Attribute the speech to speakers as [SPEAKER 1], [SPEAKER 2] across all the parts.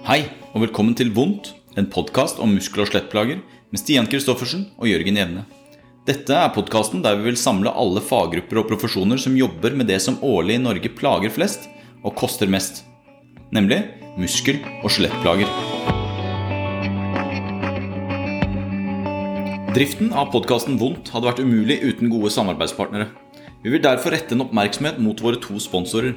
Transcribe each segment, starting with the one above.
[SPEAKER 1] Hei, og velkommen til Vondt, en podkast om muskel- og skjelettplager med Stian Kristoffersen og Jørgen Jevne. Dette er podkasten der vi vil samle alle faggrupper og profesjoner som jobber med det som årlig i Norge plager flest og koster mest, nemlig muskel- og skjelettplager. Driften av podkasten Vondt hadde vært umulig uten gode samarbeidspartnere. Vi vil derfor rette en oppmerksomhet mot våre to sponsorer.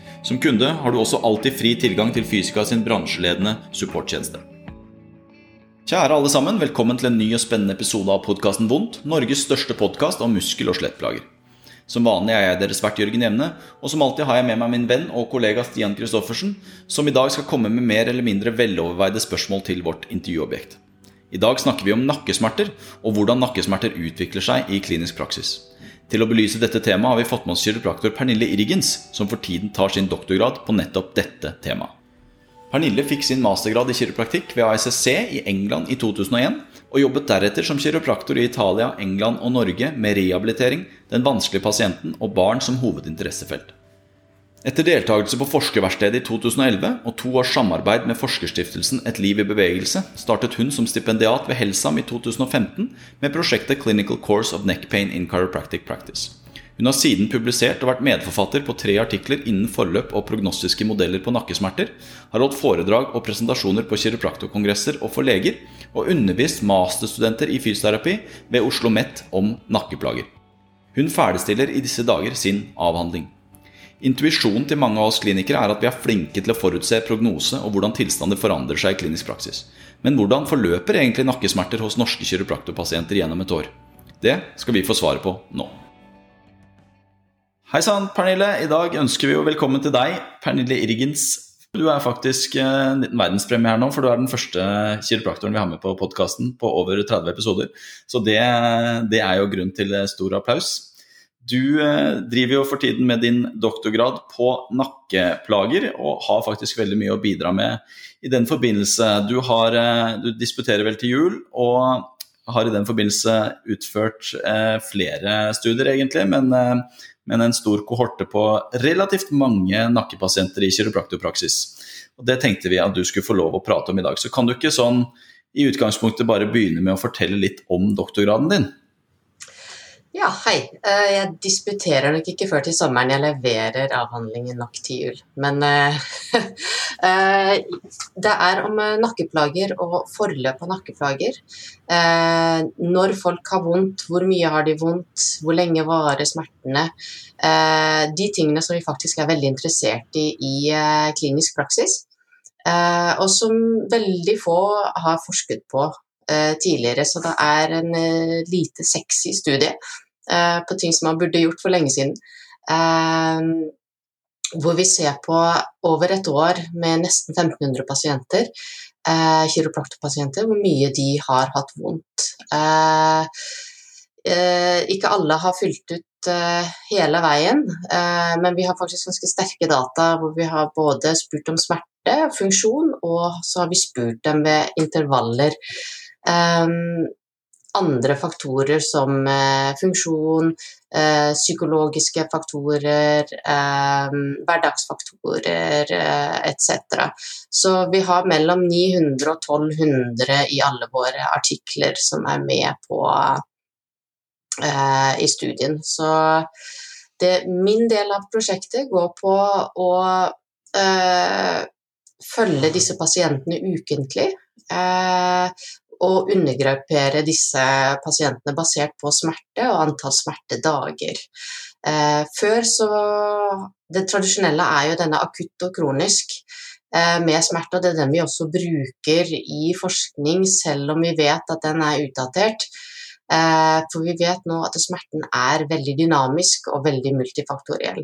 [SPEAKER 1] Som kunde har du også alltid fri tilgang til Fysika sin bransjeledende supporttjeneste. Kjære alle sammen, velkommen til en ny og spennende episode av podkasten Vondt, Norges største podkast om muskel- og skjelettplager. Som vanlig er jeg deres vert Jørgen Jevne, og som alltid har jeg med meg min venn og kollega Stian Christoffersen, som i dag skal komme med mer eller mindre veloverveide spørsmål til vårt intervjuobjekt. I dag snakker vi om nakkesmerter, og hvordan nakkesmerter utvikler seg i klinisk praksis. Til å belyse dette temaet har vi fått med oss kiropraktor Pernille Irgens, som for tiden tar sin doktorgrad på nettopp dette temaet. Pernille fikk sin mastergrad i kiropraktikk ved ASSC i England i 2001, og jobbet deretter som kiropraktor i Italia, England og Norge med rehabilitering, den vanskelige pasienten og barn som hovedinteressefelt. Etter deltakelse på Forskerverkstedet i 2011 og to års samarbeid med Forskerstiftelsen Et liv i bevegelse, startet hun som stipendiat ved Helsam i 2015 med prosjektet Clinical Course of Neck Pain in Chiropractic Practice. Hun har siden publisert og vært medforfatter på tre artikler innen forløp og prognostiske modeller på nakkesmerter, har holdt foredrag og presentasjoner på kiropraktorkongresser og for leger, og undervist masterstudenter i fysioterapi ved Oslo OsloMet om nakkeplager. Hun ferdigstiller i disse dager sin avhandling. Intuisjonen til mange av oss klinikere er at vi er flinke til å forutse prognose og hvordan tilstander forandrer seg i klinisk praksis. Men hvordan forløper egentlig nakkesmerter hos norske kiropraktorpasienter gjennom et år? Det skal vi få svaret på nå. Hei sann, Pernille. I dag ønsker vi jo velkommen til deg, Pernille Irgens. Du er faktisk en liten verdenspremiere nå, for du er den første kiropraktoren vi har med på podkasten på over 30 episoder. Så det, det er jo grunn til stor applaus. Du eh, driver jo for tiden med din doktorgrad på nakkeplager, og har faktisk veldig mye å bidra med i den forbindelse. Du, har, eh, du disputerer vel til jul, og har i den forbindelse utført eh, flere studier, egentlig, men, men, en stor kohorte på relativt mange nakkepasienter i kiropraktorpraksis. Og Det tenkte vi at du skulle få lov å prate om i dag. Så kan du ikke sånn i utgangspunktet bare begynne med å fortelle litt om doktorgraden din?
[SPEAKER 2] Ja, hei. Eh, jeg disputerer nok ikke før til sommeren. Jeg leverer avhandlingen nok til jul. Men uh, uh, det er om nakkeplager og forløp av nakkeplager. Når folk har vondt, hvor mye har de vondt, hvor lenge varer smertene. de tingene som vi faktisk er veldig interessert i i klinisk praksis. og som veldig få har forsket på Eh, tidligere. Så det er en eh, lite sexy studie eh, på ting som man burde gjort for lenge siden. Hvor vi ser på over et år med nesten 1500 pasienter, kiropraktorpasienter, hvor mye de har hatt vondt. Ikke alle har fylt ut hele veien, men vi har faktisk ganske sterke data hvor vi har både spurt om smerte, funksjon, og så har vi spurt dem ved intervaller andre faktorer som uh, funksjon, uh, psykologiske faktorer, uh, hverdagsfaktorer etc. Så vi har mellom 900 og 1200 i alle våre artikler som er med på i studien. Så det, min del av prosjektet går på å følge disse pasientene ukentlig. Eh, å undergruppere disse pasientene basert på smerte og antall smertedager. Eh, før så Det tradisjonelle er jo denne akutt og kronisk eh, med smerte, og det er den vi også bruker i forskning, selv om vi vet at den er utdatert. Eh, for vi vet nå at smerten er veldig dynamisk og veldig multifaktoriell.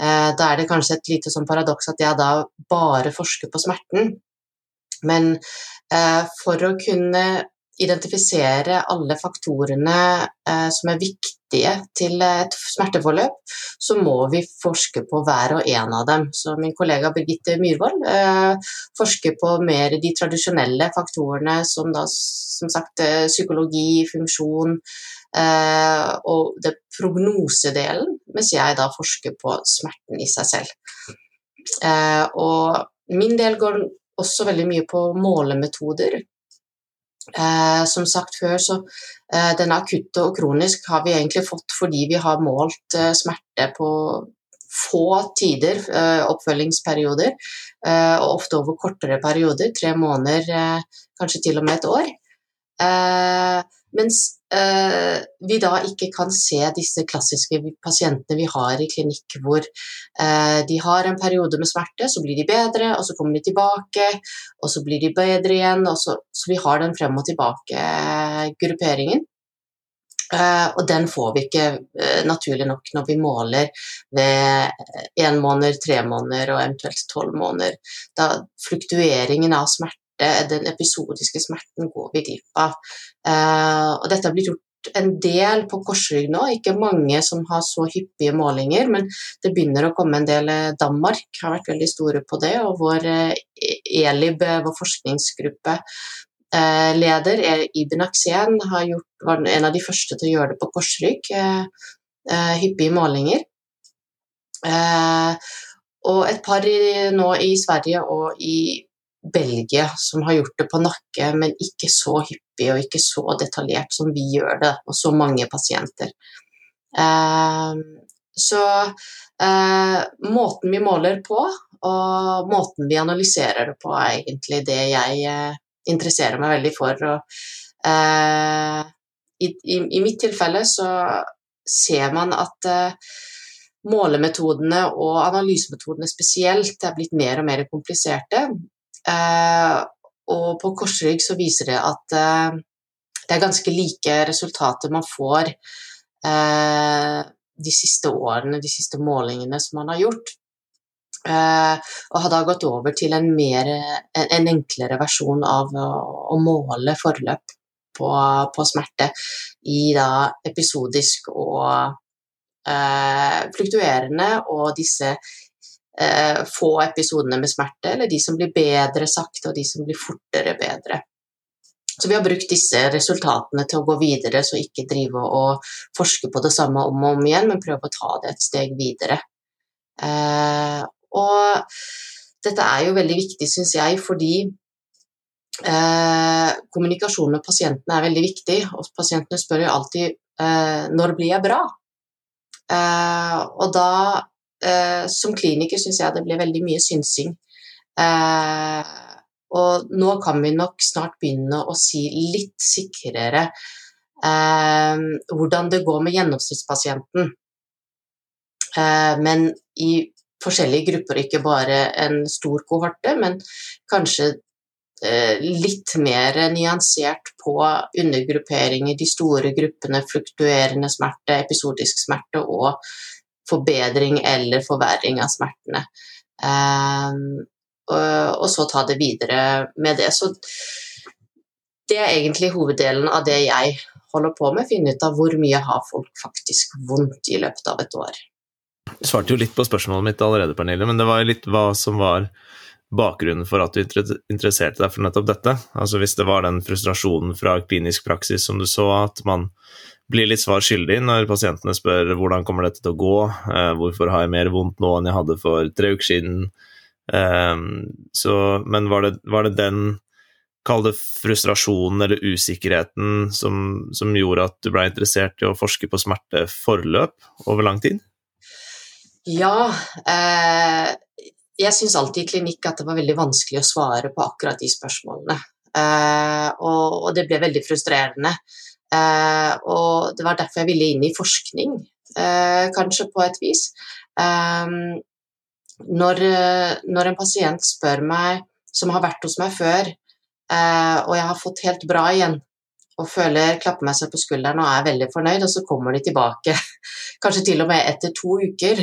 [SPEAKER 2] Eh, da er det kanskje et lite sånn paradoks at jeg da bare forsker på smerten, Men for å kunne identifisere alle faktorene eh, som er viktige til et smerteforløp, så må vi forske på hver og en av dem. Så min kollega Birgitte Myhrvold eh, forsker på mer de tradisjonelle faktorene som da som sagt eh, psykologi, funksjon eh, og det prognosedelen, mens jeg da forsker på smerten i seg selv. Eh, og min del går også veldig mye på målemetoder. Eh, som sagt før, så eh, den akutte og kronisk har vi egentlig fått fordi vi har målt eh, smerte på få tider, eh, oppfølgingsperioder, eh, og ofte over kortere perioder, tre måneder, eh, kanskje til og med et år. mens vi da ikke kan se disse klassiske pasientene vi har i klinikk hvor eh, de har en periode med smerte, så blir de bedre, og så kommer de tilbake, og så blir de bedre igjen. Så, så, vi har den frem og tilbake-grupperingen. Eh, og den får vi ikke naturlig nok når vi måler ved én måned, tre måneder og eventuelt tolv måneder. Da fluktueringen av smerte den episodiske smerten går vi glipp av. Eh, og dette har blitt gjort en del på korsrygg nå, ikke mange som har så hyppige målinger, men det begynner å komme en del. Eh, Danmark har vært veldig store på det, og vår ELIB, eh, e vår forskningsgruppe, leder Ibn gjort, var en av de første til å gjøre det på korsrygg. Hyppige målinger. Og et par nå i Sverige og i Belgia som har gjort det på nakke, men ikke så hyppig og ikke så detaljert som vi gjør det, og så mange pasienter. Eh, så eh, måten vi måler på, og måten vi analyserer det på, er egentlig det jeg eh, interesserer meg veldig for. Og, i, mitt tilfelle så ser man at målemetodene og analysemetodene spesielt er blitt mer og mer kompliserte. Eh, og på korsrygg så viser det at eh, det er ganske like resultater man får eh, de siste årene, de siste målingene som man har gjort. og har da gått over til en, mer, en enklere versjon av å, måle forløp på, på, smerte i da episodisk og fluktuerende og disse eh, få episodene med smerte, eller de som blir bedre sakte, og de som blir fortere bedre. Så vi har brukt disse resultatene til å gå videre, så ikke drive og forske på det samme om og om igjen, men prøve å ta det et steg videre. Eh, og dette er jo veldig viktig, syns jeg, fordi eh, kommunikasjon med pasientene er veldig viktig. Og pasientene spør jo alltid eh, 'når blir jeg bra?' Eh, og da eh, som kliniker syns jeg det blir veldig mye synsing. Eh, og nå kan vi nok snart begynne å si litt sikrere eh, hvordan det går med gjennomsnittspasienten. Eh, men i forskjellige grupper, ikke bare en stor kohorte, men kanskje eh, litt mer nyansert på undergrupperinger, de store gruppene fluktuerende smerte, episodisk smerte og forbedring eller forverring av smertene. Og, og, så ta det videre med det. Så det er egentlig hoveddelen av det jeg holder på med, finne ut av hvor mye har folk faktisk vondt i løpet av et år.
[SPEAKER 3] Du svarte jo litt på spørsmålet mitt allerede, Pernille, men det var litt hva som var bakgrunnen for at du interesserte deg for nettopp dette. Altså Hvis det var den frustrasjonen fra klinisk praksis som du så, at man blir litt svar skyldig når pasientene spør hvordan kommer dette til å gå, eh, hvorfor har jeg mer vondt nå enn jeg hadde for tre uker siden. Eh, så, men var det, var det den Kall det frustrasjonen eller usikkerheten som, som gjorde at du ble interessert i å forske på smerteforløp over lang tid?
[SPEAKER 2] Ja. Eh, jeg syns alltid i klinikk at det var veldig vanskelig å svare på akkurat de spørsmålene. Eh, og, og, det ble veldig frustrerende. Eh, og det var derfor jeg ville inn i forskning, eh, kanskje på et vis. Eh, når, når, en pasient spør meg, som har vært hos meg før, og jeg har fått helt bra igjen, og føler, klapper meg selv på skulderen og er veldig fornøyd, og så kommer de tilbake, kanskje til og med etter to uker.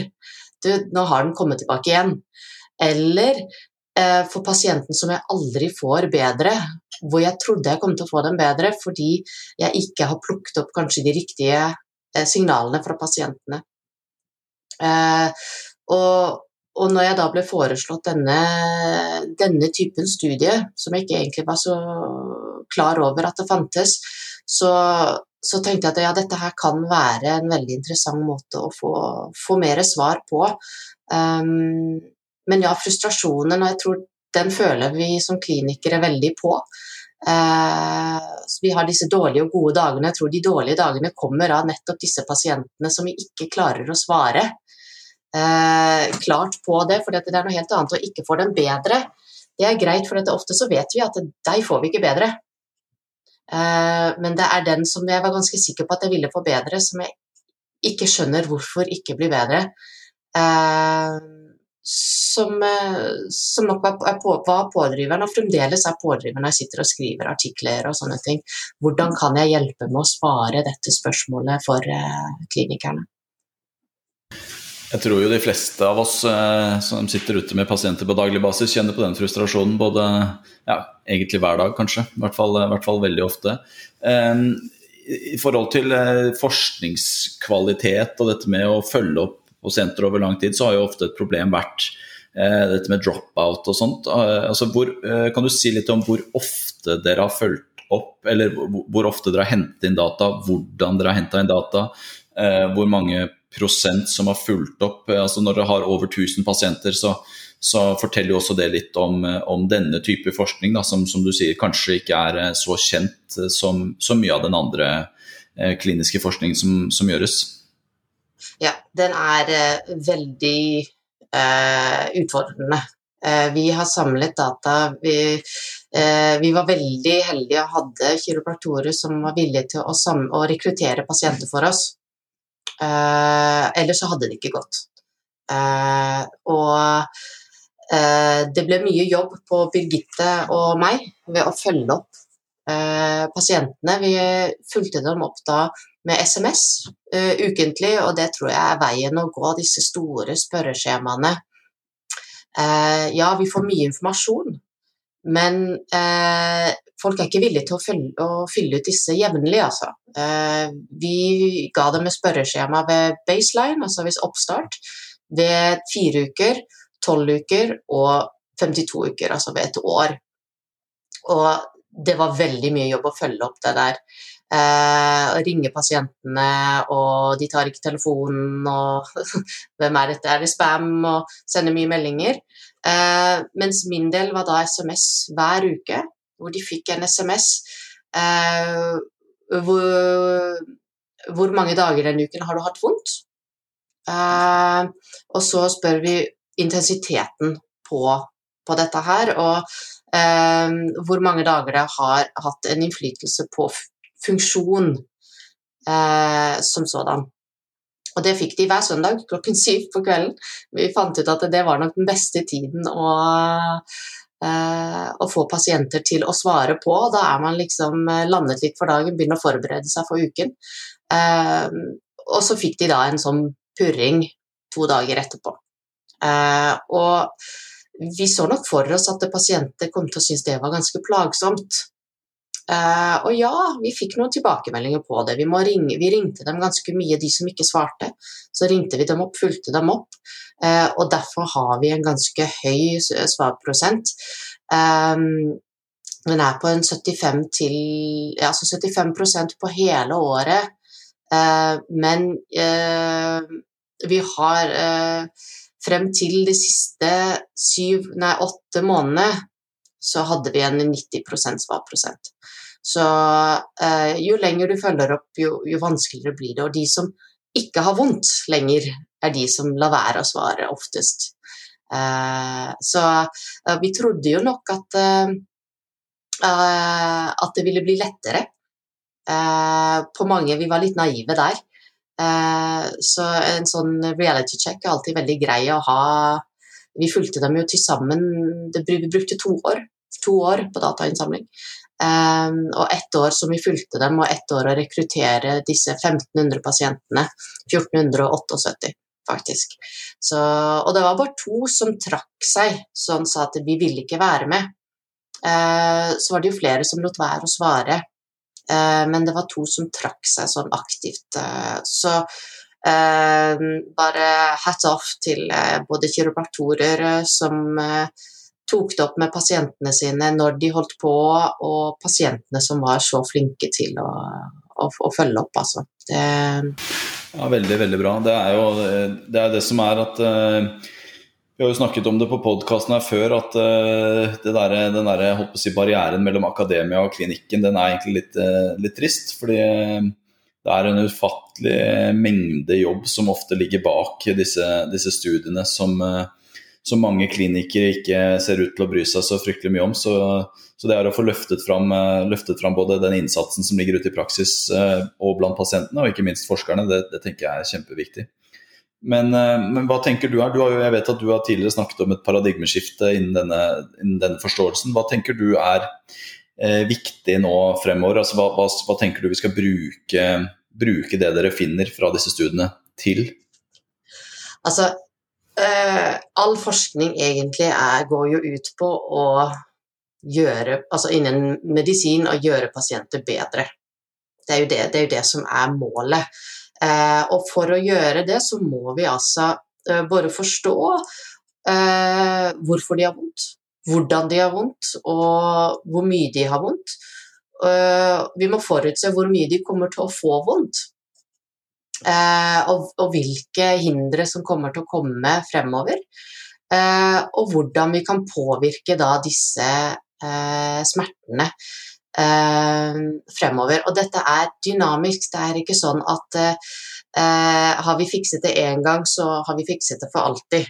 [SPEAKER 2] Du, nå har den kommet tilbake igjen. Eller eh, for pasienten som jeg aldri får bedre, hvor jeg trodde jeg kom til å få dem bedre fordi jeg ikke har plukket opp kanskje de riktige eh, signalene fra pasientene. Eh, og, og når jeg da ble foreslått denne, denne, typen studie, som jeg ikke egentlig var så klar over at det fantes, så, så tenkte jeg at ja, dette her kan være en veldig interessant måte å få, få mer svar på. Um, men ja, frustrasjonen, og jeg tror den føler vi som klinikere veldig på. Eh, vi har disse dårlige og gode dagene. Jeg tror de dårlige dagene kommer av nettopp disse pasientene som vi ikke klarer å svare eh, klart på det, for det er noe helt annet å ikke få dem bedre. Det er greit, for ofte så vet vi at deg får vi ikke bedre. Eh, men det er den som jeg var ganske sikker på at jeg ville få bedre, som jeg ikke skjønner hvorfor ikke blir bedre. Uh, som, eh, som nok er på, var pådriveren, og fremdeles er pådriveren når jeg sitter og skriver artikler og sånne ting. Hvordan kan jeg hjelpe med å svare dette spørsmålet for uh, klinikerne?
[SPEAKER 1] Jeg tror jo de fleste av oss eh, som sitter ute med pasienter på daglig basis, kjenner på den frustrasjonen både ja, egentlig hver dag, kanskje. I hvert fall, i hvert fall veldig ofte. Eh, I forhold til eh, forskningskvalitet og dette med å følge opp pasienter over lang tid, så har jo ofte et problem vært eh, dette med drop-out og sånt. Eh, altså, hvor, eh, kan du si litt om hvor ofte dere har fulgt opp, eller hvor ofte dere har hentet inn data, hvordan dere har henta inn data, hvor mange prosent som har fulgt opp. altså Når dere har over 1000 pasienter, så, så forteller jo også det litt om, om denne type forskning, da, som, som, du sier kanskje ikke er så kjent som, som mye av den andre kliniske forskningen som, som gjøres.
[SPEAKER 2] Ja, den er uh, veldig uh, utfordrende. Uh, vi har samlet data. Vi, vi, var veldig heldige og hadde kiropraktorer som var villige til å, å rekruttere pasienter for oss. ellers så hadde det ikke gått. og det ble mye jobb på Birgitte og meg ved å følge opp pasientene. Vi fulgte dem opp da med SMS uh, ukentlig, og det tror jeg er veien å gå, disse store spørreskjemaene. Uh, ja, vi får mye informasjon, men uh, folk er ikke villige til å, følge, å fylle ut disse jevnlig, altså. vi ga dem et spørreskjema ved baseline, altså hvis oppstart, ved fire uker, tolv uker og 52 uker, altså ved et år. Og det var veldig mye jobb å følge opp det der. Eh, ringer pasientene, og de tar ikke telefonen, og hvem er dette, er det spam, og sender mye meldinger. Eh, mens min del var da SMS hver uke, hvor de fikk en SMS eh, hvor, hvor, mange dager denne uken har du hatt vondt? Eh, og så spør vi intensiteten på, på dette her, og eh, hvor mange dager det har hatt en innflytelse på funksjon eh, som sådan. Og det fikk de hver søndag klokken syv på kvelden. Vi fant ut at det var nok den beste tiden å, eh, å få pasienter til å svare på. Da er man liksom eh, landet litt for dagen, begynner å forberede seg for uken. Eh, og så fikk de da en sånn purring to dager etterpå. Eh, og vi så nok for oss at pasienter kom til å synes det var ganske plagsomt. Uh, og ja, vi fikk noen tilbakemeldinger på det. Vi, ringe, vi, ringte dem ganske mye, de som ikke svarte. Så ringte vi dem opp, fulgte dem opp. Uh, og derfor har vi en ganske høy svarprosent. Um, den er på en 75 til Altså 75% på hele året. Uh, men vi har frem til de siste syv, nei, åtte månedene så hadde vi en 90% svarprosent. Så eh, jo lenger du følger opp, jo, jo, vanskeligere blir det. Og de som ikke har vondt lenger, er de som lar være å svare oftest. Eh, så eh, vi trodde jo nok at, eh, eh, at det ville bli lettere. Eh, på mange Vi var litt naive der. så en sånn reality check er alltid veldig grei å ha. Vi fulgte dem jo til sammen Vi brukte to år, to år på datainnsamling. Um, og ett år som vi fulgte dem, og ett år å rekruttere disse 1500 pasientene. 1478. faktisk. Så, og det var bare to som trakk seg, som sa at vi ville ikke være med. Uh, så var det jo flere som lot være å svare, uh, men det var to som trakk seg sånn aktivt. Uh, så bare hats off til eh, både kiropraktorer eh, som tok det opp med pasientene sine når de holdt på, og pasientene som var så flinke til å, å, å følge opp, altså. Det...
[SPEAKER 1] Ja, veldig, veldig bra. Det er jo det, er det som er at uh, Vi har jo snakket om det på podkasten her før, at uh, der, den der, holdt på å si, barrieren mellom akademia og klinikken, den er egentlig litt, uh, litt trist. fordi det er en ufattelig mengde jobb som ofte ligger bak disse, disse studiene, som, som mange klinikere ikke ser ut til å bry seg så fryktelig mye om. Så, så det er å få løftet fram, eh, løftet fram, både den innsatsen som ligger ute i praksis eh, og blant pasientene, og ikke minst forskerne, det, det tenker jeg er kjempeviktig. Men, eh, men, hva tenker du her? Du har jeg vet at du har tidligere snakket om et paradigmeskifte innen denne, innen denne forståelsen. Hva tenker du er eh, viktig nå fremover? Altså, hva, hva, hva, tenker du vi skal bruke, bruke det dere finner fra disse studiene til?
[SPEAKER 2] Altså, all forskning egentlig er, går jo ut på å gjøre, altså innen medisin, å gjøre pasienter bedre. Det er jo det, det, er jo det som er målet. Uh, og for å gjøre det, så må vi altså uh, bare forstå hvorfor de har vondt, hvordan de har vondt, og hvor mye de har vondt. vi må forutse hvor mye de kommer til å få vondt. Eh, og, og, hvilke hindre som kommer til å komme fremover. Eh, og hvordan vi kan påvirke da disse eh, smertene fremover. Og dette er dynamisk, det er ikke sånn at har vi fikset det én gang, så har vi fikset det for alltid.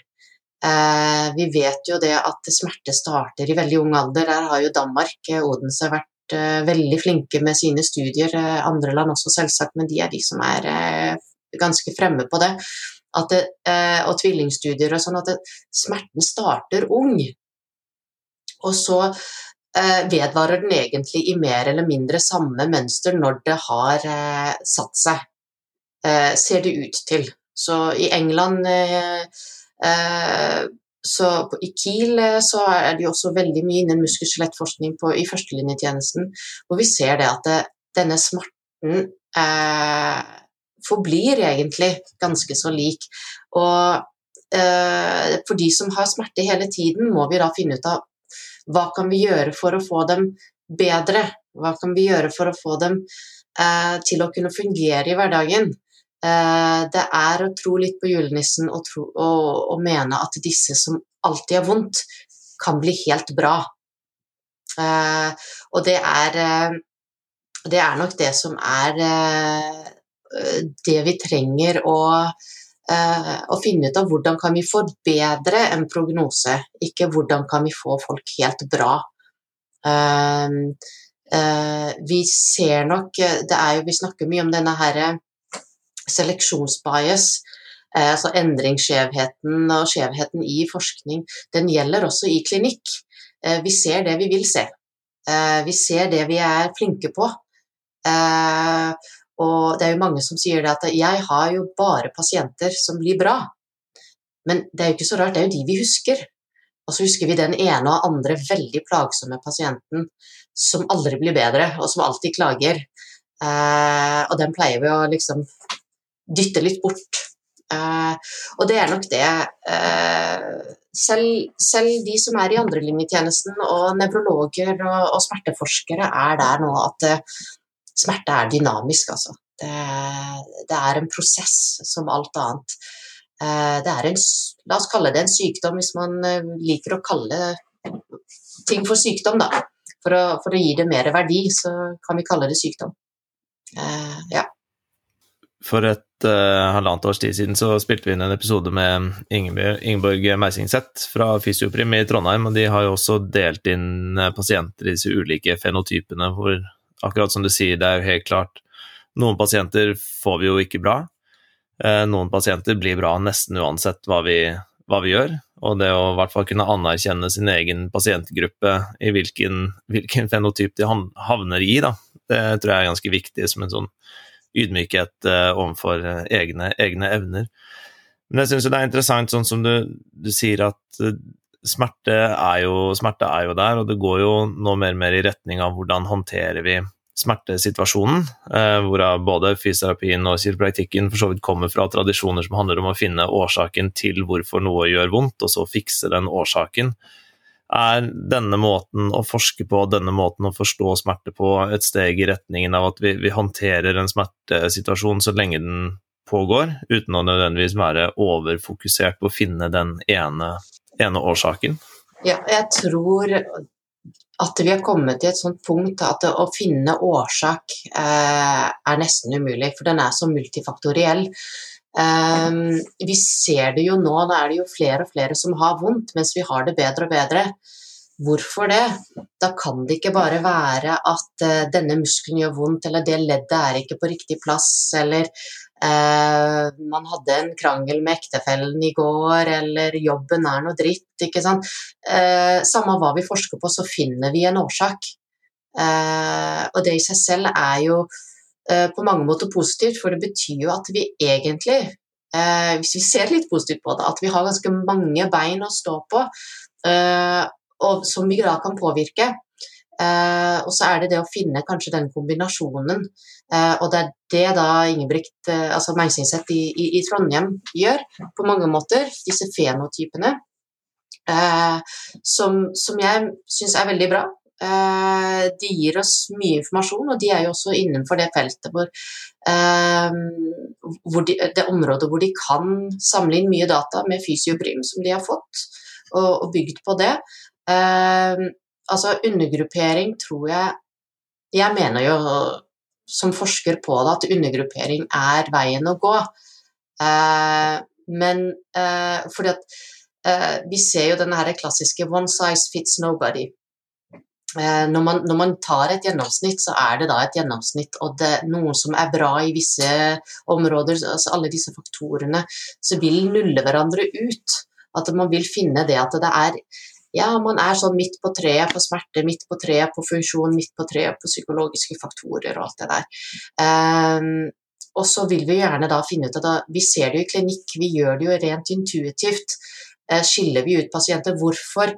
[SPEAKER 2] vi vet jo det at smerte starter i veldig ung alder. Der har jo Danmark, Odense, vært veldig flinke med sine studier, eh, andre land også selvsagt, men de er de som er eh, ganske fremme på det. det eh, og tvillingstudier og sånn, at det, smerten starter ung. Og så vedvarer den egentlig i mer eller mindre samme mønster når det har satt seg, ser det ut til. Så i England så I Kiel eh, så er de også veldig mye innen muskel- og skjelettforskning i førstelinjetjenesten, hvor vi ser det at det, denne smerten eh, forblir egentlig ganske så lik. Og eh, for de som har smerte hele tiden, må vi da finne ut av hva kan vi gjøre for å få dem bedre? Hva kan vi gjøre for å få dem eh, til å kunne fungere i hverdagen? Eh, det er å tro litt på julenissen og, tro, og, og, mene at disse som alltid har vondt, kan bli helt bra. Eh, og det er, eh, det er nok det som er det vi trenger å, å finne ut av. Hvordan kan vi forbedre en prognose, ikke hvordan kan vi få folk helt bra. Vi ser nok det er jo, Vi snakker mye om denne herre seleksjonsbias, eh, altså endringsskjevheten og skjevheten i forskning, den gjelder også i klinikk. Eh, vi ser det vi vil se. Eh, vi ser det vi er flinke på. Og det er jo mange som sier det at 'jeg har jo bare pasienter som blir bra'. Men det er jo ikke så rart, det er jo de vi husker. Og så husker vi den ene og andre veldig plagsomme pasienten som aldri blir bedre, og som alltid klager. og den pleier vi å liksom dytte litt bort. Uh, og det er nok det uh, selv, selv, de som er i andrelinjetjenesten og nevrologer og, og, smerteforskere er der nå at uh, smerte er dynamisk, altså. Det, det, er en prosess som alt annet. det er en, la oss kalle det en sykdom, hvis man liker å kalle ting for sykdom, da. For å, for å gi det mer verdi, så kan vi kalle det sykdom. ja.
[SPEAKER 3] For et uh, halvannet års tid siden så spilte vi inn en episode med Ingeborg, Ingeborg Meisingseth fra Fysioprim i Trondheim, og de har jo også delt inn eh, pasienter i disse ulike fenotypene, hvor akkurat som du sier, det er jo helt klart Noen pasienter får vi jo ikke bra. Uh, noen pasienter blir bra nesten uansett hva vi, hva vi gjør, og det å i hvert fall kunne anerkjenne sin egen pasientgruppe i hvilken, hvilken fenotyp de havner i, da, det tror jeg er ganske viktig som en sånn ydmykhet eh, overfor eh, egne, egne, evner. Men jeg syns det er interessant, sånn som du, du sier, at uh, smerte er, jo, smerte er, jo, der, og det går jo nå mer og mer i retning av hvordan håndterer vi smertesituasjonen, uh, hvorav både fysioterapien og kiropraktikken for så vidt kommer fra tradisjoner som handler om å finne årsaken til hvorfor noe gjør vondt, og så fikse den årsaken. Er denne måten å forske på, denne måten å forstå smerte på, et steg i retningen av at vi, vi håndterer en smertesituasjon så lenge den pågår, uten å nødvendigvis være overfokusert på å finne den ene, ene årsaken?
[SPEAKER 2] Ja, jeg tror at vi har kommet til et sånt punkt at å finne årsak eh, er nesten umulig, for den er så multifaktoriell. Eh, vi ser det jo nå, da er det jo flere og flere som har vondt, mens vi har det bedre og bedre. Hvorfor det? Da kan det ikke bare være at uh, denne muskelen gjør vondt, eller det leddet er ikke på riktig plass, eller uh, man hadde en krangel med ektefellen i går, eller jobben er noe dritt. ikke sant? Uh, samme hva vi forsker på, så finner vi en årsak. og det i seg selv er jo på mange måter positivt, for det betyr jo at vi egentlig, hvis vi ser litt positivt på det, at vi har ganske mange bein å stå på og som vi da kan påvirke. Eh, og så er det det å finne kanskje den kombinasjonen. Eh, og det er det da Ingebrigt, eh, altså Meisingseth i, i, i, Trondheim, gjør på mange måter. Disse fenotypene. Eh, som, som, jeg syns er veldig bra. Eh, de gir oss mye informasjon, og de er jo også innenfor det feltet hvor, eh, hvor de, Det området hvor de kan samle inn mye data med fysiobrym som de har fått, og, og bygd på det. Uh, altså undergruppering tror jeg Jeg mener jo som forsker på det at undergruppering er veien å gå. Men fordi at vi ser jo den klassiske 'one size fits nobody'. Når man, når, man, tar et gjennomsnitt, så er det da et gjennomsnitt, og det er noe som er bra i visse områder, altså alle disse faktorene, så vil nulle hverandre ut. At man vil finne det at det er ja, man er sånn midt på treet på smerte, midt på treet på funksjon, midt på treet på psykologiske faktorer og alt det der. Um, og så vil vi gjerne da finne ut at vi ser det jo i klinikk, vi gjør det jo rent intuitivt. Uh, skiller vi ut pasienter? Hvorfor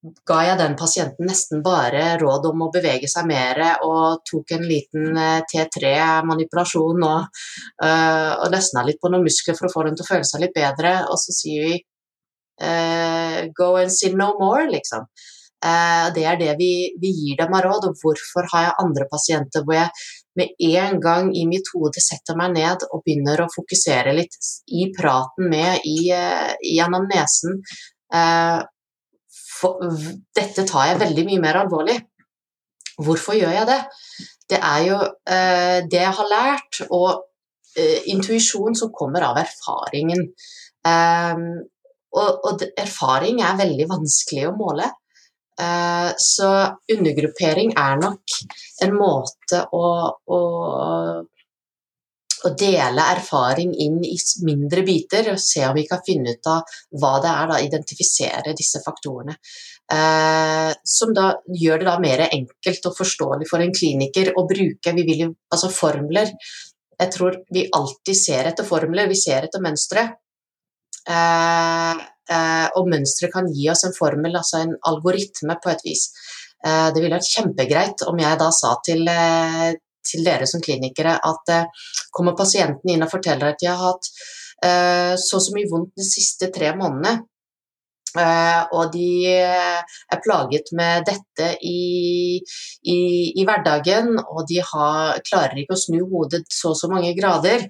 [SPEAKER 2] ga jeg den pasienten nesten bare råd om å bevege seg mer og tok en liten eh, T3-manipulasjon og, uh, og løsna litt på noen muskler for å få dem til å føle seg litt bedre, og så sier vi Uh, go and sin no more, liksom. Det er det vi, vi, gir dem av råd. Og hvorfor har jeg andre pasienter hvor jeg med en gang i mitt hode setter meg ned og begynner å fokusere litt i praten med, i, uh, nesen, for, Dette tar jeg veldig mye mer alvorlig. Hvorfor gjør jeg det? Det er jo det jeg har lært, og intuisjon som kommer av erfaringen. Eh, og, og erfaring er veldig vanskelig å måle. Uh, så undergruppering er nok en måte å, å, å, dele erfaring inn i mindre biter og se om vi kan finne ut av hva det er, da, identifisere disse faktorene. Eh, som da gjør det da mer enkelt og forståelig for en kliniker å bruke vi vil jo, altså formler. Jeg tror vi alltid ser etter formler, vi ser etter mønstre. Eh, eh, og mønstre kan gi oss en formel, altså en algoritme på et vis. Eh, det ville vært kjempegreit om jeg da sa til, til dere som klinikere at kommer pasienten inn og forteller at de har hatt så og så mye vondt de siste tre månedene, Uh, og de er plaget med dette i, i, i hverdagen, og de har, klarer ikke å snu hodet så og så mange grader.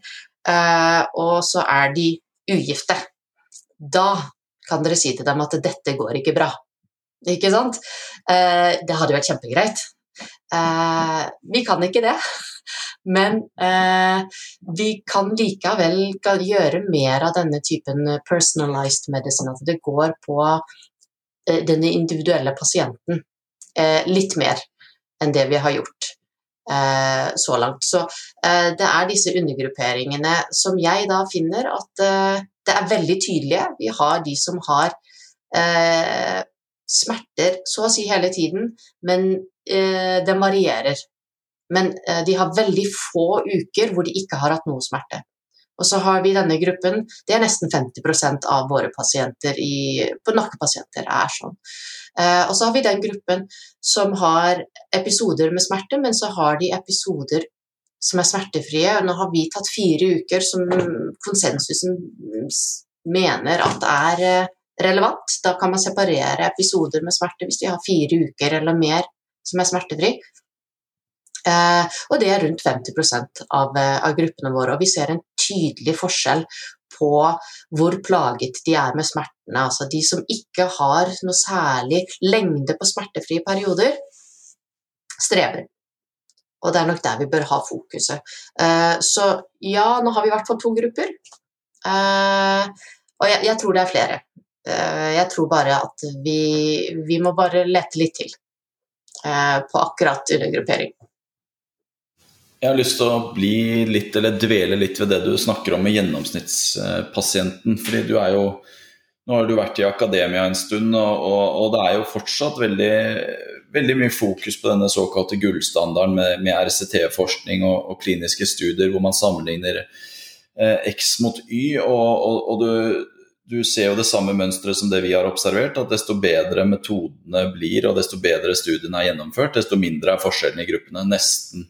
[SPEAKER 2] Og så er de ugifte. Da kan dere si til dem at dette går ikke bra. Ikke sant? Eh, det hadde vært kjempegreit. Eh, vi kan ikke det. Men eh, vi kan likevel gjøre mer av denne typen personalized medicine. At det går på eh, den individuelle pasienten eh, litt mer enn det vi har gjort eh, så langt. Så det er disse undergrupperingene som jeg da finner at det er veldig tydelige. Vi har de som har eh, smerter så å si hele tiden, men eh, det varierer. Men eh, de har veldig få uker hvor de ikke har hatt noe smerte. Og så har vi denne gruppen, det er nesten 50% av våre pasienter i, på nakkepasienter er sånn. Eh, og så har vi den gruppen som har episoder med smerte, men så har de episoder som er smertefrie. Nå har vi tatt fire uker som konsensusen mener at er eh, relevant. Da kan man separere episoder med smerte hvis de har fire uker eller mer som er smertefri. Eh, og det er rundt 50 av, eh, av gruppene våre. Og vi ser en tydelig forskjell på hvor plaget de er med smertene. Altså de som ikke har noe særlig lengde på smertefrie perioder, strever. Og det er nok der vi bør ha fokuset. Eh, så ja, nå har vi i hvert fall to grupper. Og jeg, jeg tror det er flere. Jeg tror bare at vi, vi må bare lete litt til på akkurat undergruppering.
[SPEAKER 1] Jeg har lyst til å bli litt, eller dvele litt ved det du snakker om med gjennomsnittspasienten. fordi du er jo Nå har du vært i akademia en stund, og, og, og det er jo fortsatt veldig, veldig, mye fokus på denne såkalte gullstandarden med, med RCT-forskning og, og, kliniske studier hvor man sammenligner eh, X mot Y. og, du, du ser jo det samme mønsteret som det vi har observert, at desto bedre metodene blir og desto bedre studiene er gjennomført, desto mindre er forskjellen i gruppene. Nesten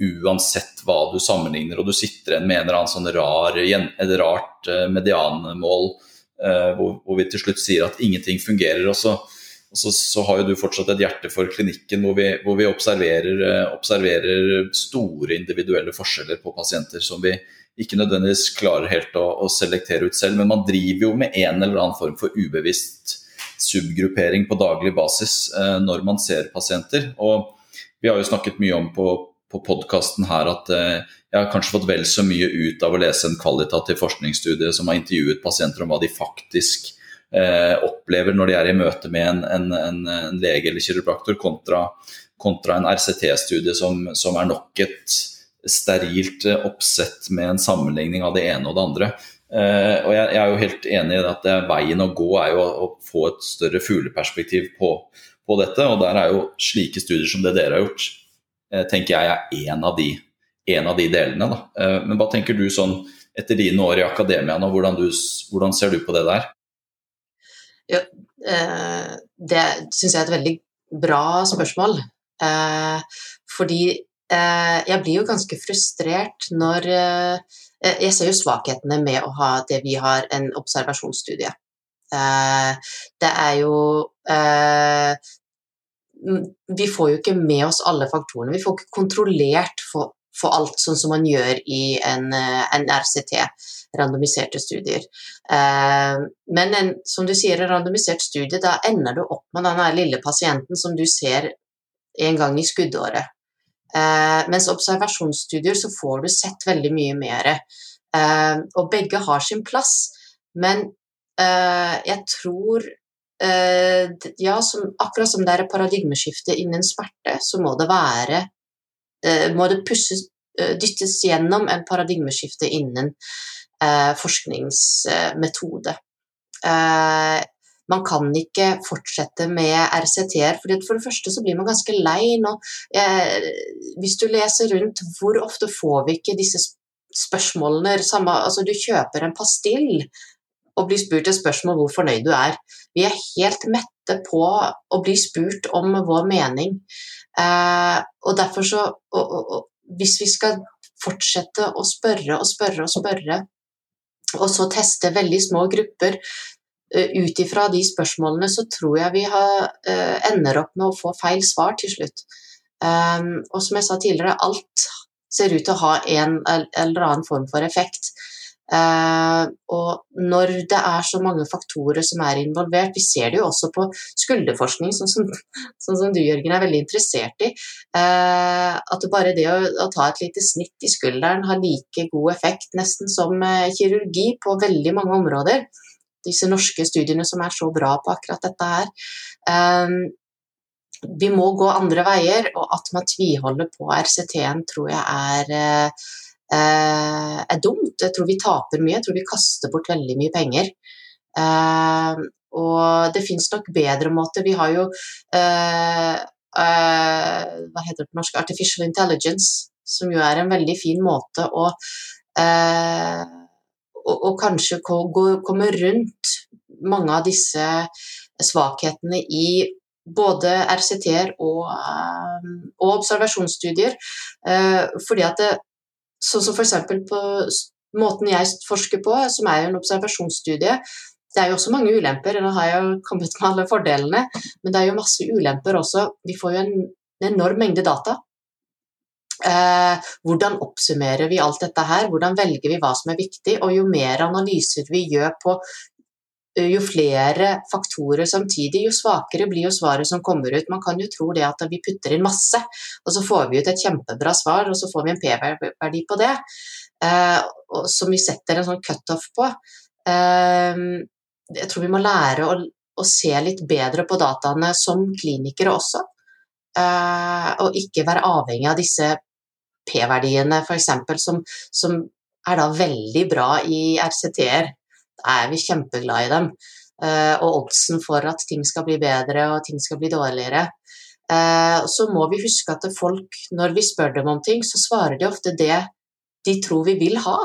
[SPEAKER 1] uansett hva du sammenligner, og du sitter igjen med en eller annen sånn rar, et rart eh, medianmål eh, hvor, vi til slutt sier at ingenting fungerer. og så, og så, så har jo du fortsatt et hjerte for klinikken hvor vi, hvor vi observerer, eh, observerer, store individuelle forskjeller på pasienter som vi ikke nødvendigvis klarer helt å, å, selektere ut selv. Men man driver jo med en eller annen form for ubevisst subgruppering på daglig basis eh, når man ser pasienter. og vi har jo snakket mye om på, på podkasten her at eh, jeg har kanskje fått vel så mye ut av å lese en kvalitativ forskningsstudie som har intervjuet pasienter om hva de faktisk eh, opplever når de er i møte med en, en, en, en lege eller kiropraktor, kontra, kontra en RCT-studie som, som, er nok et sterilt eh, oppsett med en sammenligning av det ene og det andre. Uh, og jeg, jeg, er jo helt enig i at veien å gå er jo å, å få et større fugleperspektiv på, på dette, og der er jo slike studier som det dere har gjort, uh, tenker jeg er én av, av, de delene. Eh, men hva tenker du sånn etter dine år i akademia nå, hvordan, du, hvordan ser du på det der?
[SPEAKER 2] Ja, eh, det syns jeg er et veldig bra spørsmål. Fordi jeg blir jo ganske frustrert når Jeg ser jo svakhetene med å ha det vi har en observasjonsstudie. Det er jo vi får jo ikke med oss alle faktorene. Vi får ikke kontrollert for, for alt sånn som man gjør i en, eh, en RCT, randomiserte studier. Eh, men en, som du sier, en randomisert studie, da ender du opp med den lille pasienten som du ser en gang i skuddåret. Eh, mens observasjonsstudier så får du sett veldig mye mer. og begge har sin plass. Men jeg tror Eh, ja, som, akkurat som det er et paradigmeskifte innen smerte, så må det være eh, Må det pusses, eh, dyttes gjennom en paradigmeskifte innen forskningsmetode. Man kan ikke fortsette med RCT-er, for det første så blir man ganske lei nå. hvis du leser rundt, hvor ofte får vi ikke disse spørsmålene samme, altså Du kjøper en pastill og blir spurt et spørsmål hvor fornøyd du er. Vi er helt mette på å bli spurt om vår mening. Eh, og derfor så og, og, og, Hvis vi skal fortsette å spørre og spørre og spørre, og så teste veldig små grupper ut ifra de spørsmålene, så tror jeg vi har, uh, ender opp med å få feil svar til slutt. Um, og som jeg sa tidligere, alt ser ut til å ha en eller annen form for effekt. Uh, og når det er så mange faktorer som er involvert, vi ser det jo også på skulderforskning, sånn som, sånn som du Jørgen er veldig interessert i, uh, at bare det å, å, ta et lite snitt i skulderen har like god effekt nesten som kirurgi på veldig mange områder. Disse norske studiene som er så bra på akkurat dette her. vi må gå andre veier, og at man tviholder på RCT-en tror jeg er Eh, er dumt. Jeg tror vi taper mye, jeg tror vi kaster bort veldig mye penger. Eh, og det fins nok bedre måter. Vi har jo eh, hva heter det på norsk? Artificial intelligence, som jo er en veldig fin måte å og, og kanskje komme rundt mange av disse svakhetene i både RCT-er og, og, observasjonsstudier. Fordi at det, Sånn som f.eks. på måten jeg forsker på, som er en observasjonsstudie, det er jo også mange ulemper. Nå har jeg jo kommet med alle fordelene, men det er jo masse ulemper også. Vi får jo en, enorm mengde data. Eh, hvordan oppsummerer vi alt dette her? Hvordan velger vi hva som er viktig? Og jo mer analyser vi gjør på eh, jo flere faktorer samtidig, jo svakere blir jo svaret som kommer ut. Man kan jo tro det at vi putter inn masse, og så får vi ut et kjempebra svar, og så får vi en P-verdi på det, eh, som vi setter en sånn cutoff på. Jeg tror vi må lære å, å, se litt bedre på dataene som klinikere også. Uh, og ikke være avhengig av disse P-verdiene f.eks. Som, som er da veldig bra i RCT-er. Da er vi kjempeglade i dem. Uh, og oddsen for at ting skal bli bedre og ting skal bli dårligere. Uh, så må vi huske at folk, når vi spør dem om ting, så svarer de ofte det de tror vi vil ha.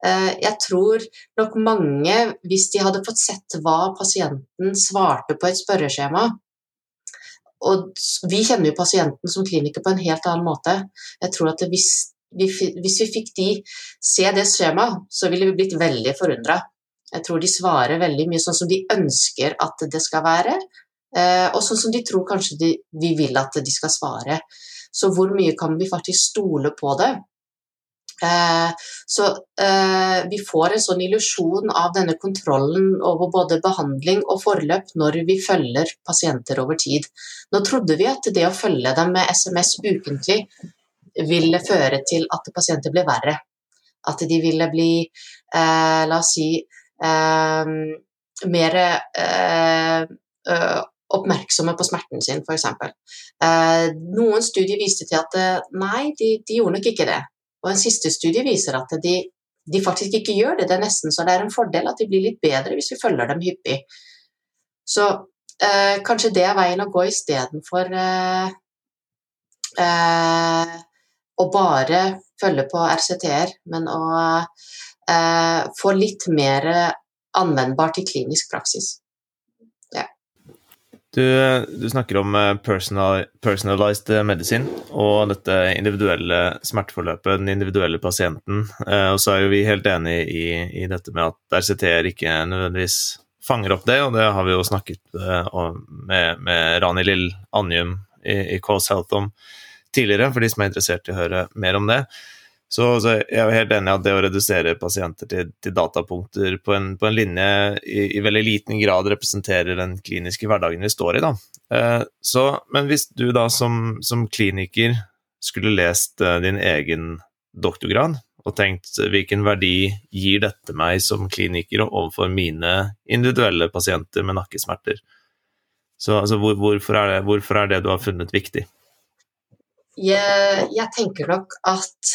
[SPEAKER 2] Eh, jeg tror nok mange, hvis de hadde fått sett hva pasienten svarte på et spørreskjema Og vi kjenner jo pasienten som kliniker på en helt annen måte. Jeg tror at hvis vi, hvis vi fikk de se det skjemaet, så ville vi blitt veldig forundra. Jeg tror de svarer veldig mye sånn som de ønsker at det skal være, eh, og sånn som de tror kanskje de, vi vil at de skal svare. Så hvor mye kan vi faktisk stole på det? Eh, så eh, vi får en sånn illusjon av denne kontrollen over både behandling og forløp når vi følger pasienter over tid. Nå trodde vi at det å følge dem med SMS ukentlig ville føre til at pasienter ble verre. At de ville bli, eh, la oss si, mer oppmerksomme på smerten sin, f.eks. Noen studier viste til at nei, de, de gjorde nok ikke det. Og en siste studie viser at de, de, faktisk ikke gjør det. Det er nesten så det er en fordel at de blir litt bedre hvis vi følger dem hyppig. Så eh, kanskje det er veien å gå istedenfor eh, eh, å bare følge på RCT-er, men å eh, få litt mer anvendbart i klinisk praksis.
[SPEAKER 3] Du, du, snakker om eh, personal, personalized medisin og dette individuelle smerteforløpet, den individuelle pasienten. Eh, og så er jo vi helt enig i, i dette med at RCT-er ikke nødvendigvis fanger opp det, og det har vi jo snakket eh, med, med Rani Lill Anjum i, i Cause Health om tidligere, for de som er interessert i å høre mer om det. Så, så, jeg er helt enig i at det å redusere pasienter til, til datapunkter på en, på en linje i, i, veldig liten grad representerer den kliniske hverdagen vi står i. Da. Eh, så, men hvis du da som, som kliniker skulle lest eh, din egen doktorgrad og tenkt hvilken verdi gir dette meg som kliniker overfor mine individuelle pasienter med nakkesmerter, så altså, hvor, hvorfor, er det, hvorfor, er det, du har funnet viktig?
[SPEAKER 2] Jeg, jeg tenker nok at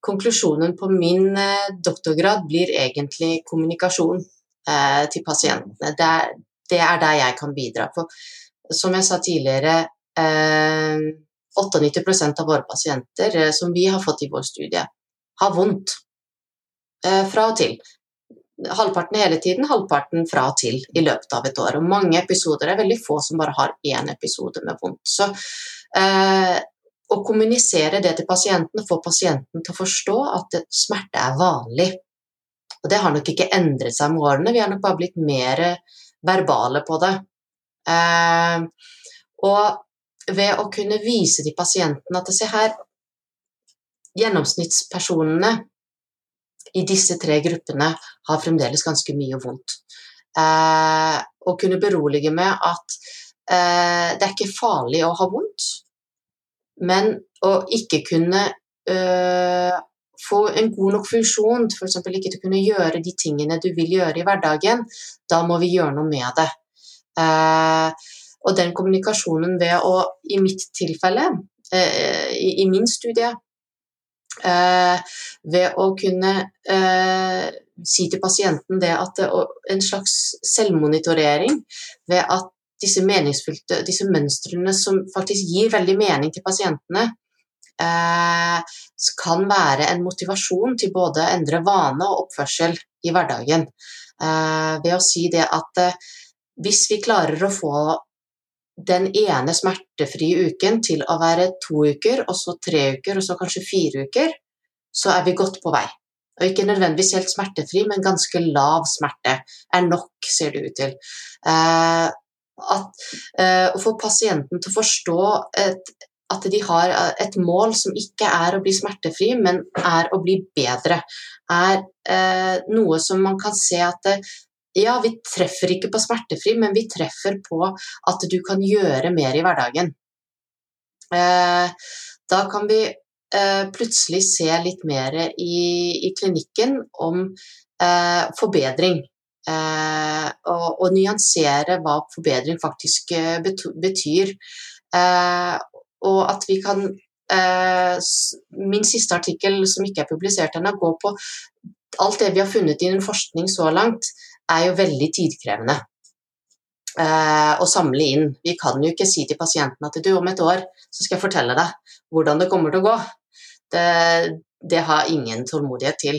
[SPEAKER 2] konklusjonen på min eh, doktorgrad blir egentlig kommunikasjon eh, til pasientene. Det er, det er, der jeg kan bidra. For som jeg sa tidligere, eh, 98% av våre pasienter eh, som vi har fått i vår studie, har vondt fra og til. Halvparten hele tiden, halvparten fra og til i løpet av et år. Og mange episoder det er veldig få som bare har én episode med vondt. Så å kommunisere det til pasienten, få pasienten til å forstå at smerte er vanlig. Og det har nok ikke endret seg med årene, vi har nok bare blitt mer verbale på det. Eh, og ved å kunne vise til pasienten at se her, gjennomsnittspersonene i disse tre gruppene har fremdeles ganske mye vondt. Eh, og kunne berolige med at eh, det er ikke farlig å ha vondt. Men å ikke kunne øh, få en god nok funksjon, f.eks. ikke til å kunne gjøre de tingene du vil gjøre i hverdagen, da må vi gjøre noe med det. Uh, og den kommunikasjonen ved å, i mitt tilfelle, uh, i, i, min studie, uh, ved å kunne si til pasienten det at det, en slags selvmonitorering ved at disse meningsfylte, disse mønstrene som faktisk gir veldig mening til pasientene, eh, kan være en motivasjon til både å endre vane og oppførsel i hverdagen. Eh, ved å si det at eh, hvis vi klarer å få den ene smertefrie uken til å være to uker, og så tre uker, og så kanskje fire uker, så er vi godt på vei. Og ikke nødvendigvis helt smertefri, men ganske lav smerte er nok, ser det ut til. Eh, at, eh, å få pasienten til å forstå et, at de har et mål som ikke er å bli smertefri, men er å bli bedre, er eh, noe som man kan se at det, ja, vi treffer ikke på smertefri, men vi treffer på at du kan gjøre mer i hverdagen. Eh, da kan vi eh, plutselig se litt mer i, i klinikken om eh, forbedring. Eh, og, og, nyansere hva forbedring faktisk eh, betyr. Eh, og at vi kan Min siste artikkel som ikke er publisert ennå, går på alt det vi har funnet innen forskning så langt er jo veldig tidkrevende å samle inn. Vi kan jo ikke si til pasienten at du, om et år så skal jeg fortelle deg hvordan det kommer til å gå. Det, det har ingen tålmodighet til.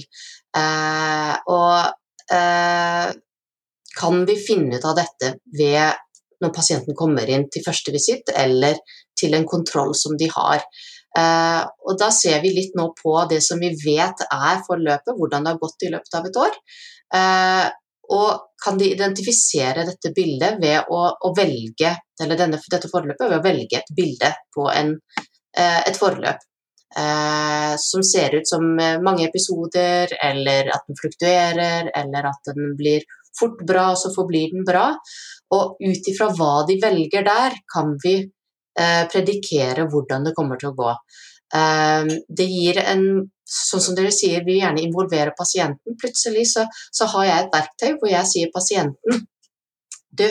[SPEAKER 2] Eh, og kan vi finne ut av dette ved når pasienten kommer inn til første visitt eller til en kontroll som de har. Uh, og Da ser vi litt nå på det som vi vet er forløpet, hvordan det har gått i løpet av et år. Uh, og kan de identifisere dette bildet ved å, å velge eller denne, dette forløpet ved å velge et bilde på en, eh, et forløp eh, som ser ut som eh, mange episoder, eller at den fluktuerer, eller at den blir fort bra, og så forblir den bra. Og ut ifra hva de velger der, kan vi eh, predikere hvordan det kommer til å gå. Eh, det gir en sånn som dere sier, vil gjerne involvere pasienten. Plutselig så, så, har jeg et verktøy hvor jeg sier pasienten Du,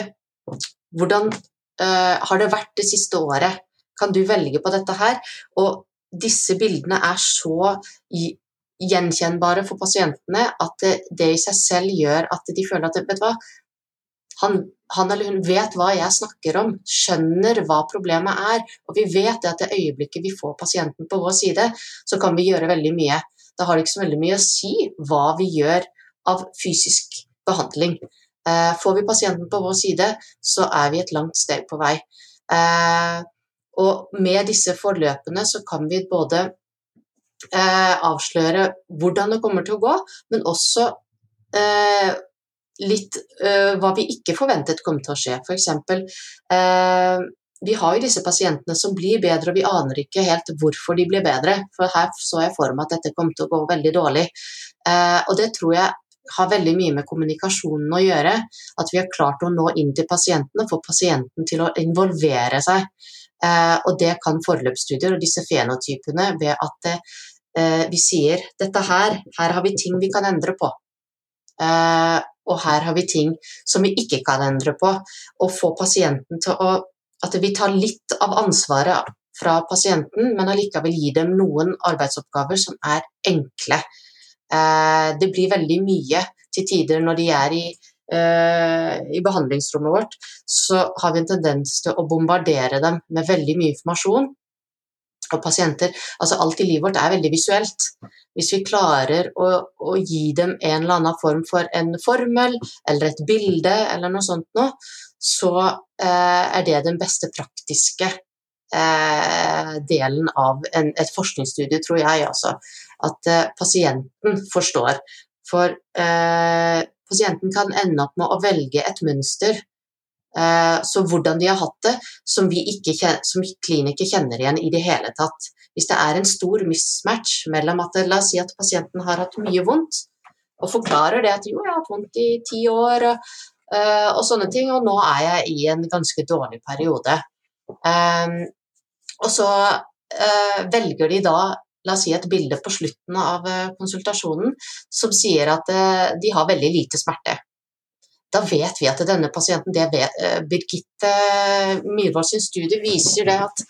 [SPEAKER 2] hvordan uh, har det vært det siste året? Kan du velge på dette her? Og disse bildene er så gjenkjennbare for pasientene at det, i seg selv gjør at de føler at vet du hva, han, han, eller hun vet hva jeg snakker om, skjønner hva problemet er. Og vi vet at det øyeblikket vi får pasienten på vår side, så kan vi gjøre veldig mye. Da har det ikke så veldig mye å si hva vi gjør av fysisk behandling. Eh, får vi pasienten på vår side, så er vi et langt steg på vei. Eh, og med disse forløpene så kan vi både eh, avsløre hvordan det kommer til å gå, men også eh, litt eh, hva vi ikke forventet kom til å skje. F.eks. eh, vi har jo disse pasientene som blir bedre, og vi aner ikke helt hvorfor de blir bedre. For her så jeg for meg at dette kom til å gå veldig dårlig. Uh, og det tror jeg har veldig mye med kommunikasjonen å gjøre. At vi har klart å nå inn til pasienten og få pasienten til å involvere seg. Uh, og det kan forløpsstudier og disse fenotypene ved at uh, vi sier dette her, her har vi ting vi kan endre på. Uh, og her har vi ting som vi ikke kan endre på. Og få pasienten til å At vi tar litt av ansvaret fra pasienten, men allikevel gi dem noen arbeidsoppgaver som er enkle. Eh, det blir veldig mye til tider når de er i, eh, i behandlingsrommet vårt, så har vi en tendens til å bombardere dem med veldig mye informasjon og pasienter altså Alt i livet vårt er veldig visuelt. Hvis vi klarer å, å, gi dem en eller annen form for en formel eller et bilde eller noe sånt noe, så eh, er det den beste praktiske eh, delen av en, et forskningsstudie, tror jeg. Altså. At eh, pasienten forstår. For eh, pasienten kan ende opp med å velge et mønster Eh, så hvordan de har hatt det, som vi ikke, som kliniker kjenner igjen i det hele tatt. Hvis det er en stor mismatch mellom at la oss si at pasienten har hatt mye vondt, og forklarer det at jo, jeg har hatt vondt i ti år og, eh, sånne ting, og nå er jeg i en ganske dårlig periode. Um, og så velger de da la oss si et bilde på slutten av konsultasjonen som sier at uh, de har veldig lite smerte da vet vi at denne pasienten det vet, uh, Birgitte Myhrvold sin studie viser det at,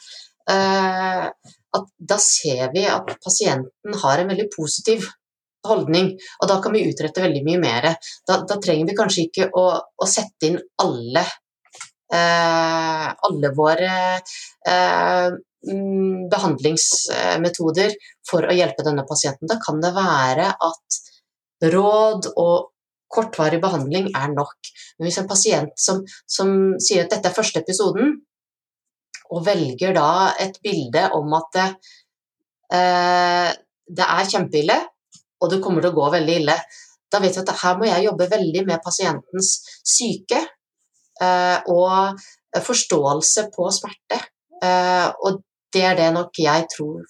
[SPEAKER 2] at da ser vi at pasienten har en veldig positiv holdning, og da kan vi utrette veldig mye mer. Da, da trenger vi kanskje ikke å, å sette inn alle alle våre behandlingsmetoder for å hjelpe denne pasienten. Da kan det være at råd og kortvarig behandling er nok. Men hvis en pasient som, som sier at dette er første episoden, og velger da et bilde om at det, eh, det er kjempeille, og det kommer til å gå veldig ille, da vet vi at her må jeg jobbe veldig med pasientens syke eh, og forståelse på smerte. Eh, og det er det nok jeg tror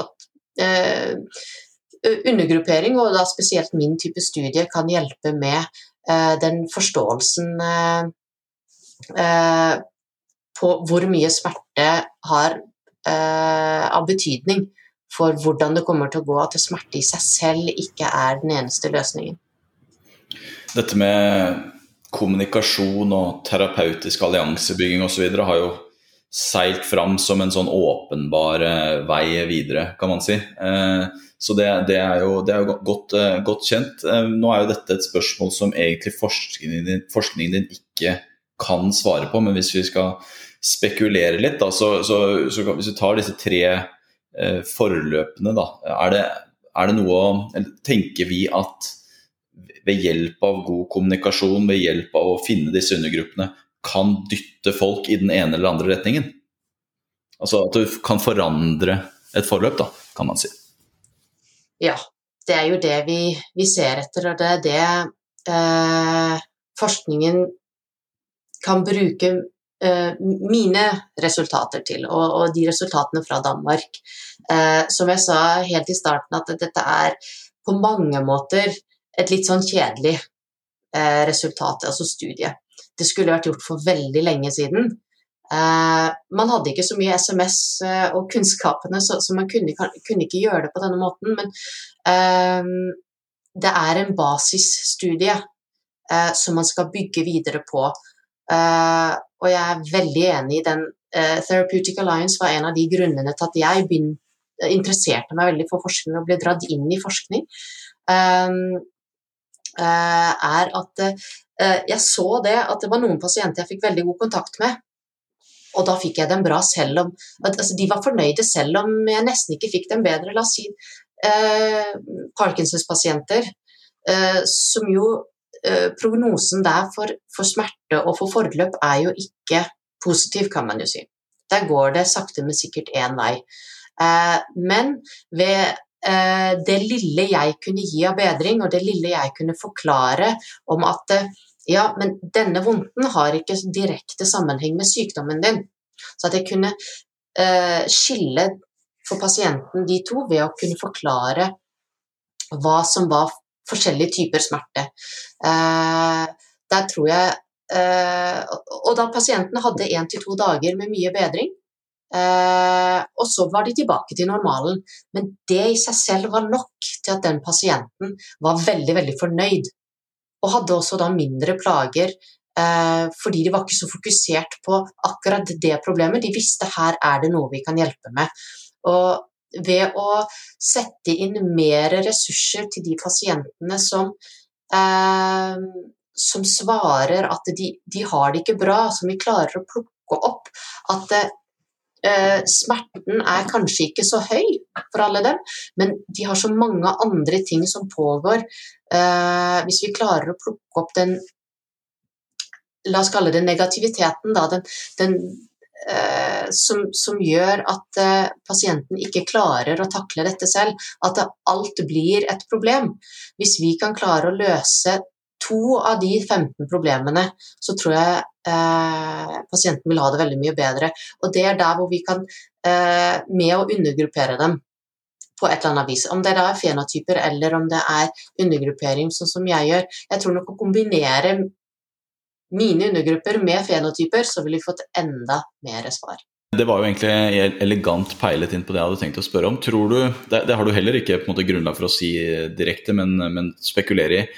[SPEAKER 2] at eh, undergruppering, og da spesielt min type studie, kan hjelpe med eh, den forståelsen eh, eh, på hvor mye smerte har eh, av betydning for hvordan det kommer til å gå, at smerte i seg selv ikke er den eneste løsningen.
[SPEAKER 1] Dette med kommunikasjon og terapeutisk alliansebygging osv. har jo seilt fram som en sånn åpenbar eh, vei videre, kan man si. Eh, så det, det, er jo, det, er jo, godt, eh, godt, kjent. Nå er jo dette et spørsmål som egentlig forskningen din, forskningen din ikke kan svare på, men hvis vi skal spekulere litt, da, så, så, så hvis vi tar disse tre forløpene, da, er det, er det noe å Tenker vi at ved hjelp av god kommunikasjon, ved hjelp av å finne disse undergruppene, kan dytte folk i den ene eller andre retningen? Altså at du kan forandre et forløp, da, kan man si.
[SPEAKER 2] Ja, det er jo det vi, vi ser etter, og det er det eh, forskningen kan bruke eh, mine resultater til, og, og, de resultatene fra Danmark. Eh, som jeg sa helt i starten, at dette er på mange måter et litt sånn kjedelig eh, resultat, altså studie. Det skulle vært gjort for veldig lenge siden. Eh, man hadde ikke så mye SMS eh, og kunnskapene, så, så man kunne, kunne, ikke gjøre det på denne måten. Men eh, det er en basisstudie som man skal bygge videre på. og jeg er veldig enig i den. Therapeutic Alliance var en av de grunnene til at jeg begynte, interesserte meg veldig for forskning og ble dratt inn i forskning. Er at jeg så det at det var noen pasienter jeg fikk veldig god kontakt med og da fikk jeg dem bra selv om altså De var fornøyde selv om jeg nesten ikke fikk dem bedre. La oss si eh, Parkinsons-pasienter, eh, som jo eh, Prognosen der for, for, smerte og for forløp er jo ikke positiv, kan man jo si. Der går det sakte, men sikkert én vei. Eh, men ved eh, det lille jeg kunne gi av bedring, og det lille jeg kunne forklare om at eh, ja, men denne vondten har ikke direkte sammenheng med sykdommen din. Så at jeg kunne eh, skille for pasienten de to ved å kunne forklare hva som var forskjellige typer smerte. Eh, der tror jeg eh, Og da pasienten hadde én til to dager med mye bedring, eh, og så var de tilbake til normalen. Men det i seg selv var nok til at den pasienten var veldig, veldig fornøyd og hadde også da mindre plager eh, fordi de var ikke så fokusert på akkurat det problemet. De visste her er det noe vi kan hjelpe med. Og ved å sette inn mer ressurser til de pasientene som, eh, som svarer at de, de, har det ikke bra, som vi klarer å plukke opp, at eh, smerten er kanskje ikke så høy for alle dem, men de har så mange andre ting som pågår. Eh, hvis vi klarer å plukke opp den La oss kalle det negativiteten, da, den, den eh, som, som, gjør at eh, pasienten ikke klarer å takle dette selv. At alt blir et problem. Hvis vi kan klare å løse to av de 15 problemene, så tror jeg eh, pasienten vil ha det veldig mye bedre. Og det er der hvor vi kan, eh, med å undergruppere dem på et eller annet vis, om det da er fenotyper eller om det er undergruppering, sånn som jeg gjør. Jeg tror nok å kombinere mine undergrupper med fenotyper, så ville vi fått enda mer svar.
[SPEAKER 1] Det var jo egentlig elegant peilet inn på det jeg hadde tenkt å spørre om. Tror du, Det, det har du heller ikke på en måte grunnlag for å si direkte, men, men spekulere i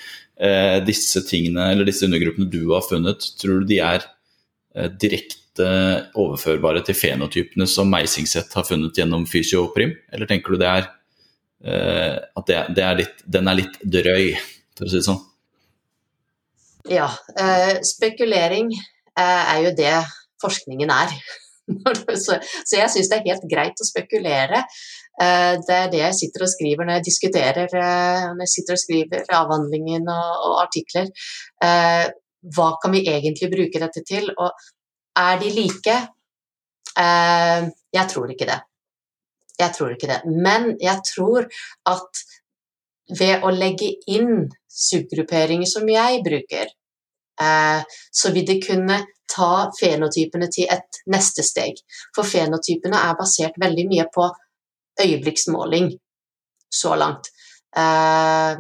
[SPEAKER 1] disse tingene, eller disse undergruppene du har funnet, tror du de er eh, direkte overførbare til fenotypene som Meisingset har funnet gjennom fysioprim, eller tenker du det er eh, at det, det er litt, den er litt drøy, for å si det sånn?
[SPEAKER 2] Ja, eh, spekulering eh, er jo det forskningen er. Så, jeg syns det er helt greit å spekulere. Eh, det er det jeg sitter og skriver når jeg diskuterer eh, når jeg sitter og skriver avhandlingen og, og artikler. Eh, hva kan vi egentlig bruke dette til? Og er de like? Jeg tror ikke det. Jeg tror ikke det. Men jeg tror at ved å legge inn subgrupperinger som jeg bruker, så vil det kunne ta fenotypene til et neste steg. For fenotypene er basert veldig mye på øyeblikksmåling så langt. Eh,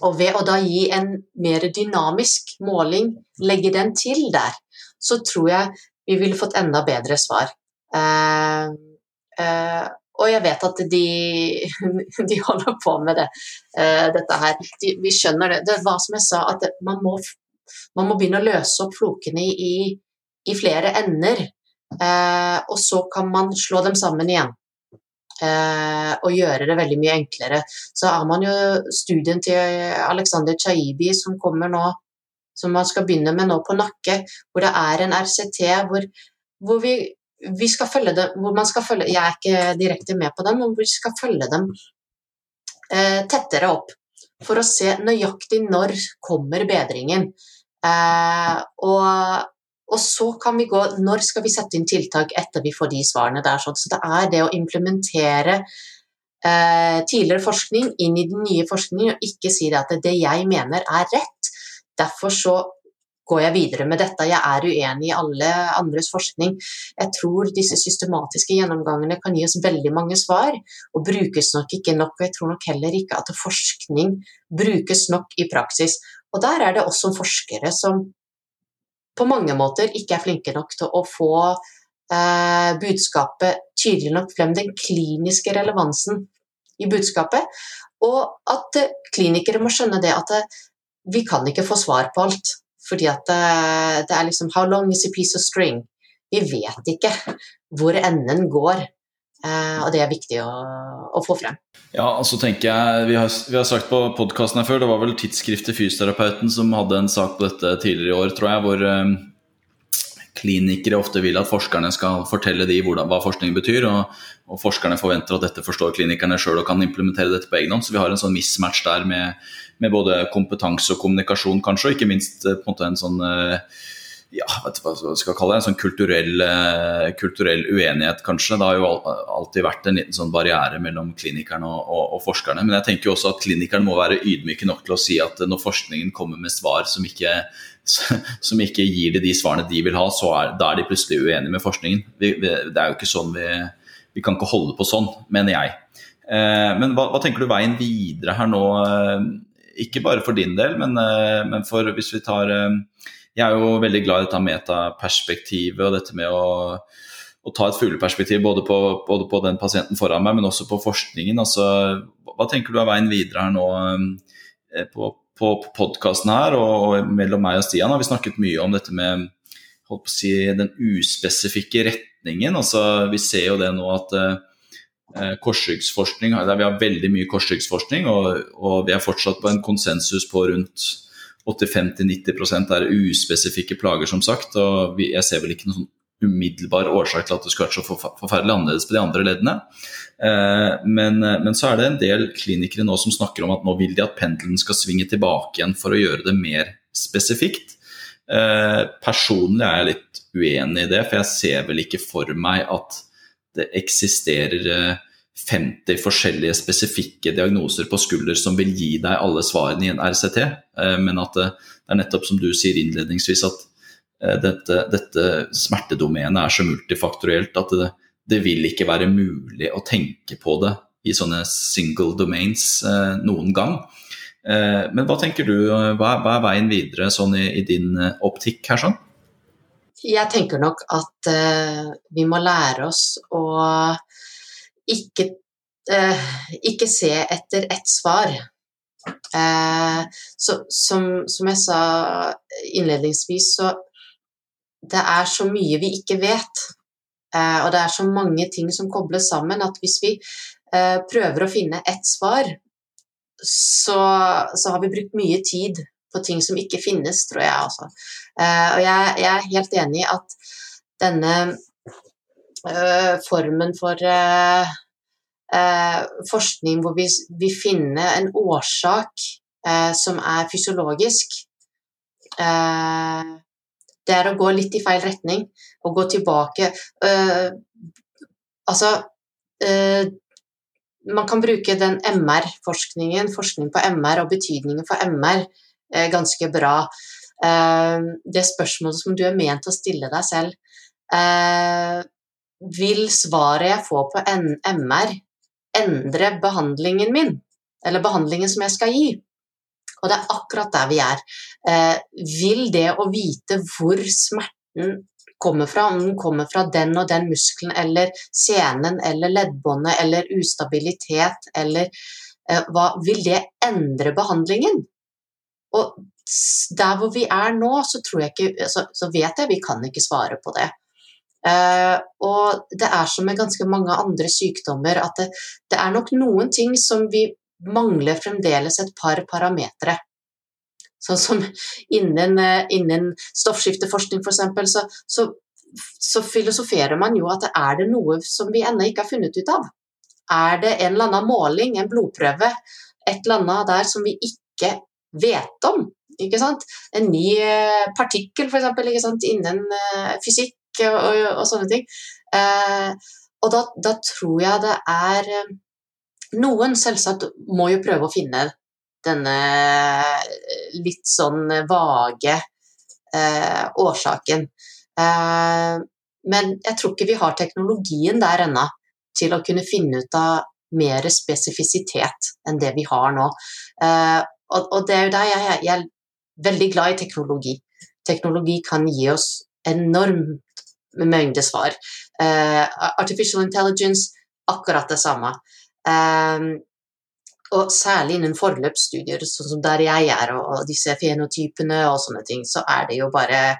[SPEAKER 2] og ved å da gi en mer dynamisk måling, legge den til der, så tror jeg vi ville fått enda bedre svar. Eh, eh, og jeg vet at de, de holder på med det, dette her. De, vi skjønner det. Det var som jeg sa, at man må, man må begynne å løse opp flokene i, i flere ender. og så kan man slå dem sammen igjen eh, og gjøre det veldig mye enklere. Så har man jo studien til Alexander Chaibi som kommer nå, som man skal begynne med nå på Nakke, hvor det er en RCT hvor, hvor vi, vi, skal følge dem, hvor man skal følge Jeg er ikke direkte med på dem, men hvor vi skal følge dem eh, tettere opp. For å se nøyaktig når kommer bedringen. Eh, og og så kan vi gå Når skal vi sette inn tiltak etter vi får de svarene der? Så det er det å implementere eh, tidligere forskning inn i den nye forskningen, og ikke si det at det jeg mener er rett. Derfor så går jeg videre med dette. Jeg er uenig i alle andres forskning. Jeg tror disse systematiske gjennomgangene kan gi oss veldig mange svar, og brukes nok ikke nok. Og jeg tror nok heller ikke at forskning brukes nok i praksis. Og der er det også forskere som på mange måter ikke er flinke nok til å få eh, budskapet tydelig nok frem, den kliniske relevansen i budskapet. Og at eh, klinikere må skjønne det at eh, vi kan ikke få svar på alt. Fordi at eh, det er liksom How long is a piece of string? Vi vet ikke hvor enden går. Eh, og det er viktig å, å, få frem.
[SPEAKER 1] Ja, altså tenker jeg, Vi har, vi har sagt på podkasten her før, det var vel tidsskriftet Fysioterapeuten som hadde en sak på dette tidligere i år, tror jeg, hvor um, klinikere ofte vil at forskerne skal fortelle de hvordan, hva forskning betyr, og, og, forskerne forventer at dette forstår klinikerne sjøl og kan implementere dette på egen hånd. Så vi har en sånn mismatch der med, med både kompetanse og kommunikasjon, kanskje, og ikke minst på en måte en sånn uh, ja, vet du hva jeg skal kalle det, en sånn kulturell, eh, kulturell, uenighet, kanskje. Det har jo alltid vært en liten sånn barriere mellom klinikerne og, og, og, forskerne. Men jeg tenker jo også at klinikerne må være ydmyke nok til å si at når forskningen kommer med svar som ikke, som ikke gir de de svarene de vil ha, så er, da er de plutselig uenige med forskningen. Vi, vi, det er jo ikke sånn vi, vi kan ikke holde på sånn, mener jeg. Eh, men hva, hva, tenker du veien videre her nå? Eh, ikke bare for din del, men, eh, men for hvis vi tar eh, jeg er jo veldig glad i dette metaperspektivet og dette med å, å ta et fugleperspektiv både på, både på den pasienten foran meg, men også på forskningen. Altså, hva tenker du er veien videre her nå eh, på, på podkasten her og, og, mellom meg og Stian? Har vi snakket mye om dette med si, den uspesifikke retningen. Altså, vi ser jo det nå at eh, korsryggsforskning Vi har veldig mye korsryggsforskning, og, og vi er fortsatt på en konsensus på rundt 85-90% er uspesifikke plager, som sagt. og Jeg ser vel ikke noen sånn umiddelbar årsak til at det skulle vært så forferdelig annerledes på de andre leddene. Eh, men, men, så er det en del klinikere nå som snakker om at nå vil de at pendelen skal svinge tilbake igjen for å gjøre det mer spesifikt. Eh, personlig er jeg litt uenig i det, for jeg ser vel ikke for meg at det eksisterer eh, 50 forskjellige spesifikke diagnoser på skulder som vil gi deg alle svarene i en RCT, eh, men at det, er nettopp som du sier innledningsvis, at eh, dette, dette smertedomenet er så multifaktorielt at det, det, vil ikke være mulig å tenke på det i sånne single domains eh, noen gang. Men hva tenker du, hva er, hva er veien videre sånn i, i, din optikk her sånn?
[SPEAKER 2] Jeg tenker nok at uh, vi må lære oss å ikke, eh, ikke se etter ett svar. Eh, så, som, som, jeg sa innledningsvis, så det er så mye vi ikke vet. Eh, og det er så mange ting som kobles sammen at hvis vi prøver å finne ett svar, så, så, har vi brukt mye tid på ting som ikke finnes, tror jeg. Altså. og jeg, jeg er helt enig i at denne formen for uh, uh, forskning hvor vi, vi, finner en årsak som er fysiologisk. det er å gå litt i feil retning og gå tilbake. altså man kan bruke den MR-forskningen, forskning på MR og betydningen for MR, ganske bra. Det spørsmålet som du er ment å stille deg selv, eh, vil svaret jeg får på MR endre behandlingen min, eller behandlingen som jeg skal gi? Og det er akkurat der vi er. Eh, vil det å vite hvor smerten kommer fra, om den kommer fra den og den muskelen eller senen eller leddbåndet eller ustabilitet eller eh, hva, Vil det endre behandlingen? Og der hvor vi er nå, så, ikke, så, så vet jeg vi kan ikke svare på det. Uh, og det er som med ganske mange andre sykdommer at det, det, er nok noen ting som vi mangler fremdeles et par parametere. Sånn som innen, uh, innen stoffskifteforskning f.eks. Så, så, så, filosoferer man jo at er det noe som vi ennå ikke har funnet ut av? Er det en eller annen måling, en blodprøve, et eller annet der som vi ikke vet om? Ikke sant? En ny uh, partikkel f.eks. innen fysikk og, og, og sånne ting. Eh, og da, da, tror jeg det er eh, Noen selvsagt må jo prøve å finne denne eh, litt sånn vage eh, årsaken. Eh, men jeg tror ikke vi har teknologien der ennå til å kunne finne ut av mer spesifisitet enn det vi har nå. Eh, og, og, det er jo der jeg, jeg, er veldig glad i teknologi. Teknologi kan gi oss enormt mengde svar. Uh, artificial intelligence, akkurat det samme. Um, og særlig innen forløpsstudier, sånn som der jeg er, og, og disse fenotypene og sånne ting, så er det jo bare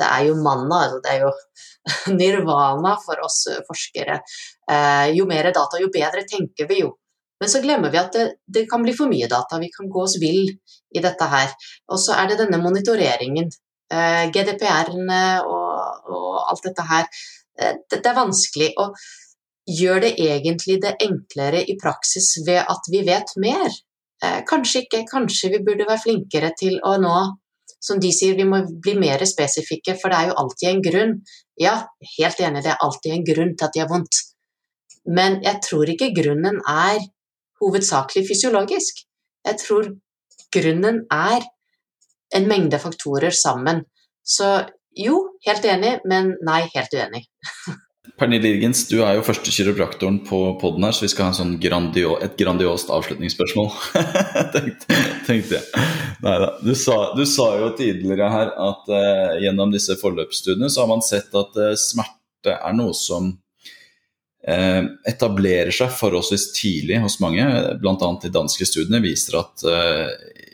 [SPEAKER 2] Det er jo manna, altså det er jo nirvana for oss forskere. Uh, jo mer data, jo bedre, tenker vi jo. Men så glemmer vi at det, det, kan bli for mye data, vi kan gå oss vill i dette her. Og så er det denne monitoreringen. GDPR-ene og og alt dette her. Det, det, er vanskelig. Og gjør det egentlig det enklere i praksis ved at vi vet mer? Eh, kanskje ikke. Kanskje vi burde være flinkere til å nå som de sier, vi må bli mer spesifikke, for det er jo alltid en grunn. Ja, helt enig, det er alltid en grunn til at de har vondt. Men jeg tror ikke grunnen er hovedsakelig fysiologisk. Jeg tror grunnen er en mengde faktorer sammen. Så jo, helt enig, men nei, helt uenig.
[SPEAKER 1] Pernille Irgens, du er jo første kiropraktoren på poden her, så vi skal ha sånn grandio et grandiost avslutningsspørsmål. tenkte, tenkte jeg. Neida. Du, du, sa jo tidligere her at uh, gjennom disse forløpsstudiene så har man sett at uh, smerte er noe som uh, etablerer seg forholdsvis tidlig hos mange. Bl.a. de danske studiene viser at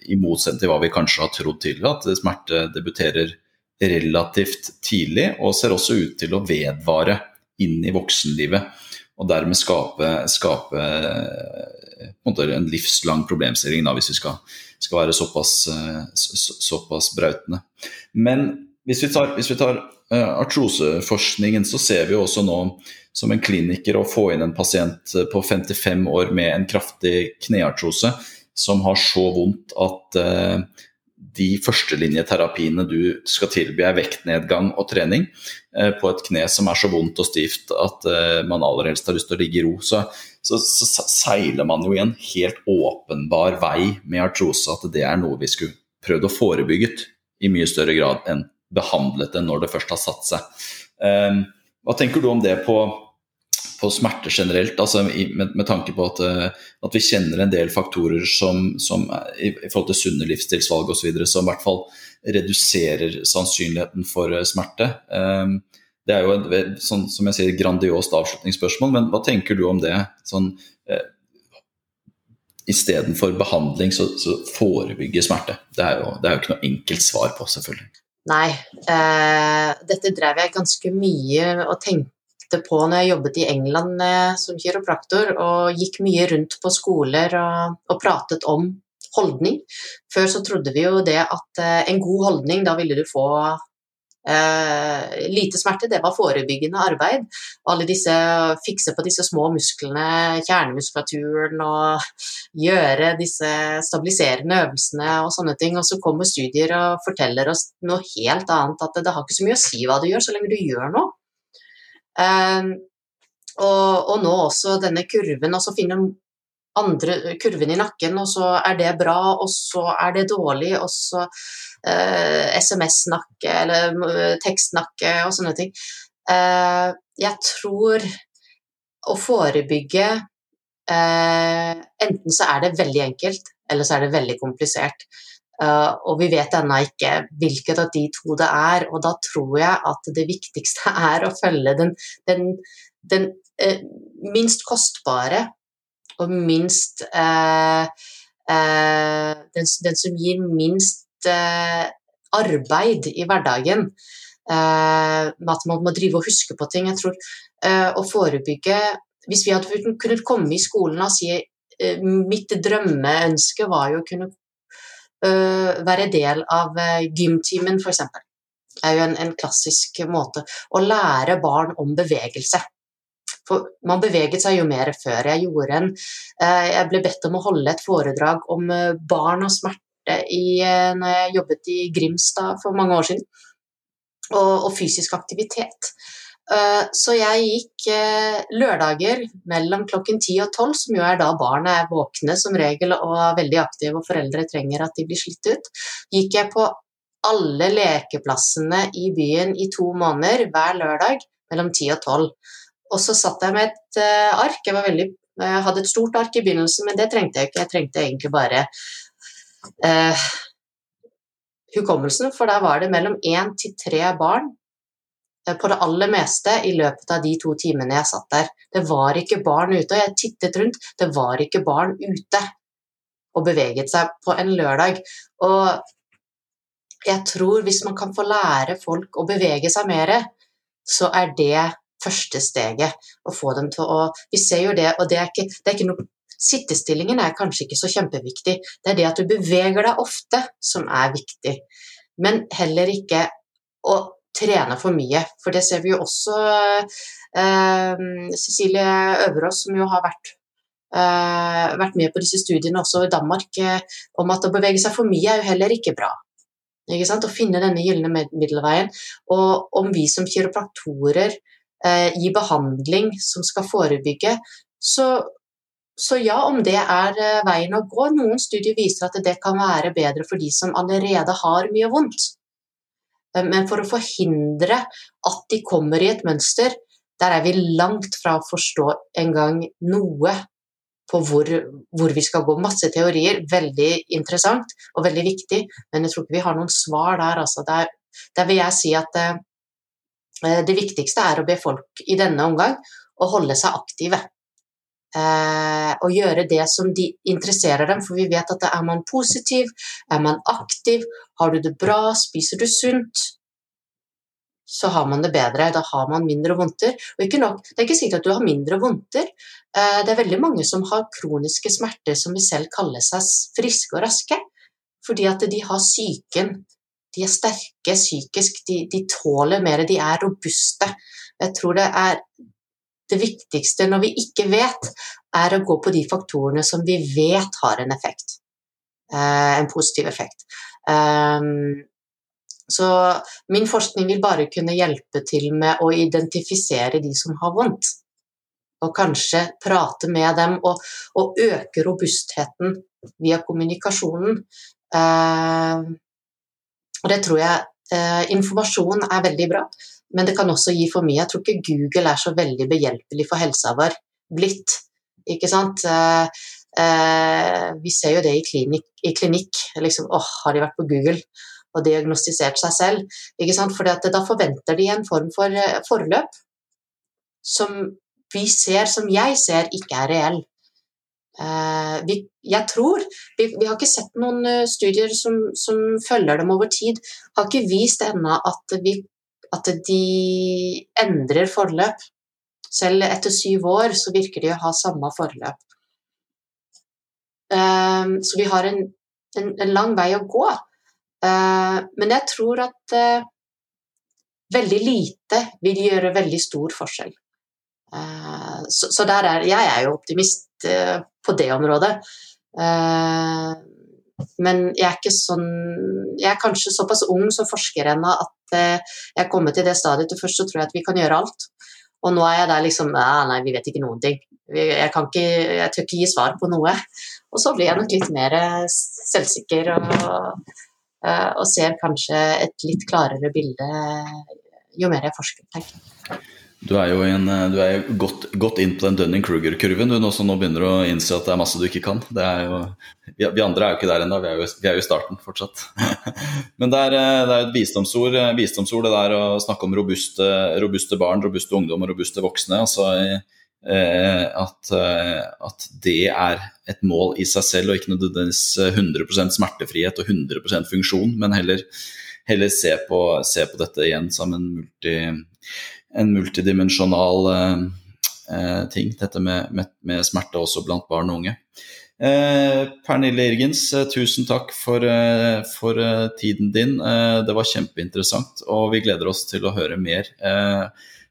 [SPEAKER 1] i motsetning til hva vi kanskje har trodd tidligere, at smerte debuterer relativt tidlig, og ser også ut til å vedvare inn i voksenlivet. Og dermed skape, skape en, en, livslang problemstilling, da, hvis vi skal, skal være såpass, så, såpass, brautende. Men hvis vi tar, hvis vi tar uh, artroseforskningen, så ser vi også nå som en kliniker å få inn en pasient på 55 år med en kraftig kneartrose som har så vondt at de førstelinjeterapiene du skal tilby, er vektnedgang og trening eh, på et kne som er så vondt og stivt at eh, man aller helst har lyst til å ligge i ro, så, så, så, seiler man jo i en helt åpenbar vei med artrose at det er noe vi skulle prøvd å forebygget i mye større grad enn behandlet det når det først har satt seg. Eh, hva tenker du om det på på smerte generelt, altså med, med, tanke på at, eh, at, vi kjenner en del faktorer som, som i, i, forhold til sunne livsstilsvalg osv. som i hvert fall reduserer sannsynligheten for eh, smerte. Um, det er jo et sånn, som jeg sier, grandiost avslutningsspørsmål, men hva tenker du om det? Sånn, eh, Istedenfor behandling, så, så forebygge smerte. Det er, jo, det er jo ikke noe enkelt svar på, selvfølgelig.
[SPEAKER 2] Nei, eh, dette drev jeg ganske mye og tenkte tenkte på når jeg jobbet i England eh, som kiropraktor og gikk mye rundt på skoler og, og, pratet om holdning. Før så trodde vi jo det at eh, en god holdning, da ville du få Eh, lite smerte, det var forebyggende arbeid. Alle disse fikse på disse små musklene, kjernemuskulaturen og gjøre disse stabiliserende øvelsene og sånne ting. Og så kommer studier og forteller oss noe helt annet, at det har ikke så mye å si hva du gjør, så lenge du gjør noe. Eh, og, og, nå også denne kurven, og så finne andre kurven i nakken, og så er det bra, og så er det dårlig, og så eh, SMS-nakke eller eh, tekstnakke og sånne ting. Eh, jeg tror å forebygge eh, Enten så er det veldig enkelt, eller så er det veldig komplisert. Uh, og vi vet ennå ikke hvilket av de to det er, og da tror jeg at det viktigste er å følge den, den, den uh, minst kostbare og minst eh, eh, den, den, som gir minst eh, arbeid i hverdagen. med at man må drive og huske på ting. Jeg tror eh, å forebygge Hvis vi hadde kunnet komme i skolen og si eh, mitt drømmeønske var jo å kunne være del av gymtimen, f.eks. Det er jo en, en klassisk måte å lære barn om bevegelse. For man beveget seg jo mer før. Jeg gjorde en eh, Jeg ble bedt om å holde et foredrag om eh, barn og smerte i, eh, når jeg jobbet i Grimstad for mange år siden, og, og fysisk aktivitet. Så jeg gikk lørdager mellom klokken ti og tolv, som jo er da barna er våkne som regel og er veldig aktive og foreldre trenger at de blir slitt ut, gikk jeg på alle lekeplassene i byen i to måneder hver lørdag mellom ti og tolv. Og så satt jeg med et uh, ark. Jeg, veldig, jeg, hadde et stort ark i begynnelsen, men det trengte jeg ikke. Jeg trengte egentlig bare eh, hukommelsen, for da var det mellom én til tre barn på det aller meste i løpet av de to timene jeg satt der. Det var ikke barn ute, og jeg tittet rundt. Det var ikke barn ute og beveget seg på en lørdag. Og jeg tror hvis man kan få lære folk å bevege seg mer, så er det første steget. Å få dem til å Vi ser jo det, og det er ikke, det er ikke noe Sittestillingen er kanskje ikke så kjempeviktig. Det er det at du beveger deg ofte som er viktig. Men heller ikke å trene for mye, for det ser vi jo også eh, Cecilie Øverås, som jo har vært, eh, vært med på disse studiene også i Danmark, eh, om at å bevege seg for mye er jo heller ikke bra. Ikke sant? Å finne denne gylne middelveien. Og om vi som kiropraktorer eh, gi behandling som skal forebygge. Så, så, ja, om det er eh, veien å gå. Noen studier viser at det kan være bedre for de som allerede har mye vondt. Eh, men for å forhindre at de kommer i et mønster, der er vi langt fra å forstå engang noe på hvor, hvor, vi skal gå. Masse teorier, veldig interessant og veldig viktig, men jeg tror ikke vi har noen svar der. Altså. Der, der vil jeg si at eh, Eh, det viktigste er å be folk i denne omgang å holde seg aktive. Eh, og gjøre det som de interesserer dem, for vi vet at er man positiv, er man aktiv, har du det bra, spiser du sunt, så har man det bedre. Da har man mindre vondter. Og nok, det er ikke sikkert at du har mindre vondter. Eh, det er veldig mange som har kroniske smerter som vi selv kaller seg friske og raske, fordi at de har psyken de er sterke psykisk, de, de, tåler mer, de er robuste. Jeg tror det er det viktigste når vi ikke vet, er å gå på de faktorene som vi vet har en effekt. Eh, en positiv effekt. Um, så min forskning vil bare kunne hjelpe til med å identifisere de som har vondt. Og kanskje prate med dem og, og øke robustheten via kommunikasjonen. Uh, og det tror jeg eh, Informasjon er veldig bra, men det kan også gi for mye. Jeg tror ikke Google er så veldig behjelpelig for helsa vår blitt. Ikke sant? Eh, eh, vi ser jo det i klinikk. I klinikk liksom, åh, har de vært på Google og diagnostisert seg selv? Ikke da forventer de en form for eh, forløp som vi ser, som jeg ser, ikke er reell. Vi, jeg tror vi, vi, har ikke sett noen studier som, som, følger dem over tid. Har ikke vist ennå at, at, de endrer forløp. Selv etter syv år så virker de å ha samme forløp. Uh, så vi har en, en, en, lang vei å gå. Uh, men jeg tror at uh, veldig lite vil gjøre veldig stor forskjell. Eh, så, så er Jeg er jo optimist eh, på det området. Eh, men jeg er sånn Jeg er kanskje såpass ung som forsker ennå at jeg er kommet til det stadiet til først så tror jeg at vi kan gjøre alt. Og nå er jeg der liksom Nei, vi vet ikke noen ting. Jeg, kan ikke, jeg tør ikke gi svar på noe. Og så blir jeg nok litt mer selvsikker og, og ser kanskje et litt klarere bilde jo mer jeg forsker, tenker jeg.
[SPEAKER 1] Du er jo, en, du er godt, godt, inn på den Dunning-Kruger-kurven du nå som nå begynner å innse at det er masse du ikke kan. Jo, vi, vi, andre er jo ikke der ennå, vi, vi, er jo i starten fortsatt. Men det er, det er et visdomsord, visdomsord, det der å snakke om robuste, robuste barn, robuste ungdom og robuste voksne. Altså, eh, at, at, det er et mål i seg selv, og ikke nødvendigvis 100% smertefrihet og 100% funksjon, men heller, heller se, på, se på dette igjen som en multi en multidimensjonal eh, eh, ting, dette med, med, med, smerte også blant barn og unge. Eh, Pernille Irgens, eh, tusen takk for, eh, for eh, tiden din. det var kjempeinteressant, og vi gleder oss til å høre mer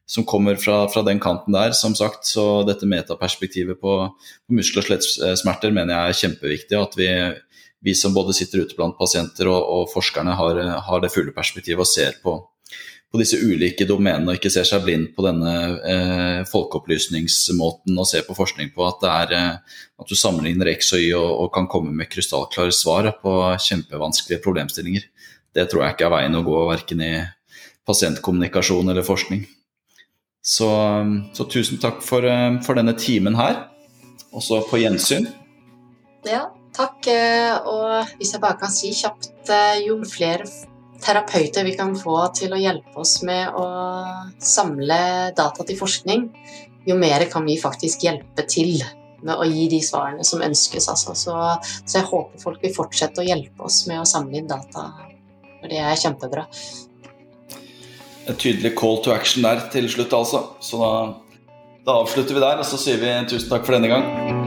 [SPEAKER 1] som kommer fra, fra, den kanten der. Som sagt, så dette metaperspektivet på, på muskel- og skjelettsmerter mener jeg er kjempeviktig. At vi, vi som både sitter ute blant pasienter og, og forskerne har, har, det fulle perspektivet og ser på, på disse ulike domenene og ikke ser seg blind på denne eh, folkeopplysningsmåten og ser på forskning på at det er eh, at du sammenligner X og Y og, og, kan komme med krystallklare svar på kjempevanskelige problemstillinger. Det tror jeg ikke er veien å gå, verken i pasientkommunikasjon eller forskning. Så, så tusen takk for, eh, for, denne timen her. Også på gjensyn.
[SPEAKER 2] Ja, takk. Eh, og hvis jeg bare kan si kjapt, eh, jo flere terapeuter vi kan få til å hjelpe oss med å samle data til forskning, jo mer kan vi faktisk hjelpe til med å gi de svarene som ønskes. Altså. Så, så, jeg håper folk vil fortsette å hjelpe oss med å samle inn data, for det er kjempebra.
[SPEAKER 1] En tydelig call to action der til slutt, altså. Så da, da avslutter vi der, og så sier vi tusen takk for denne gang.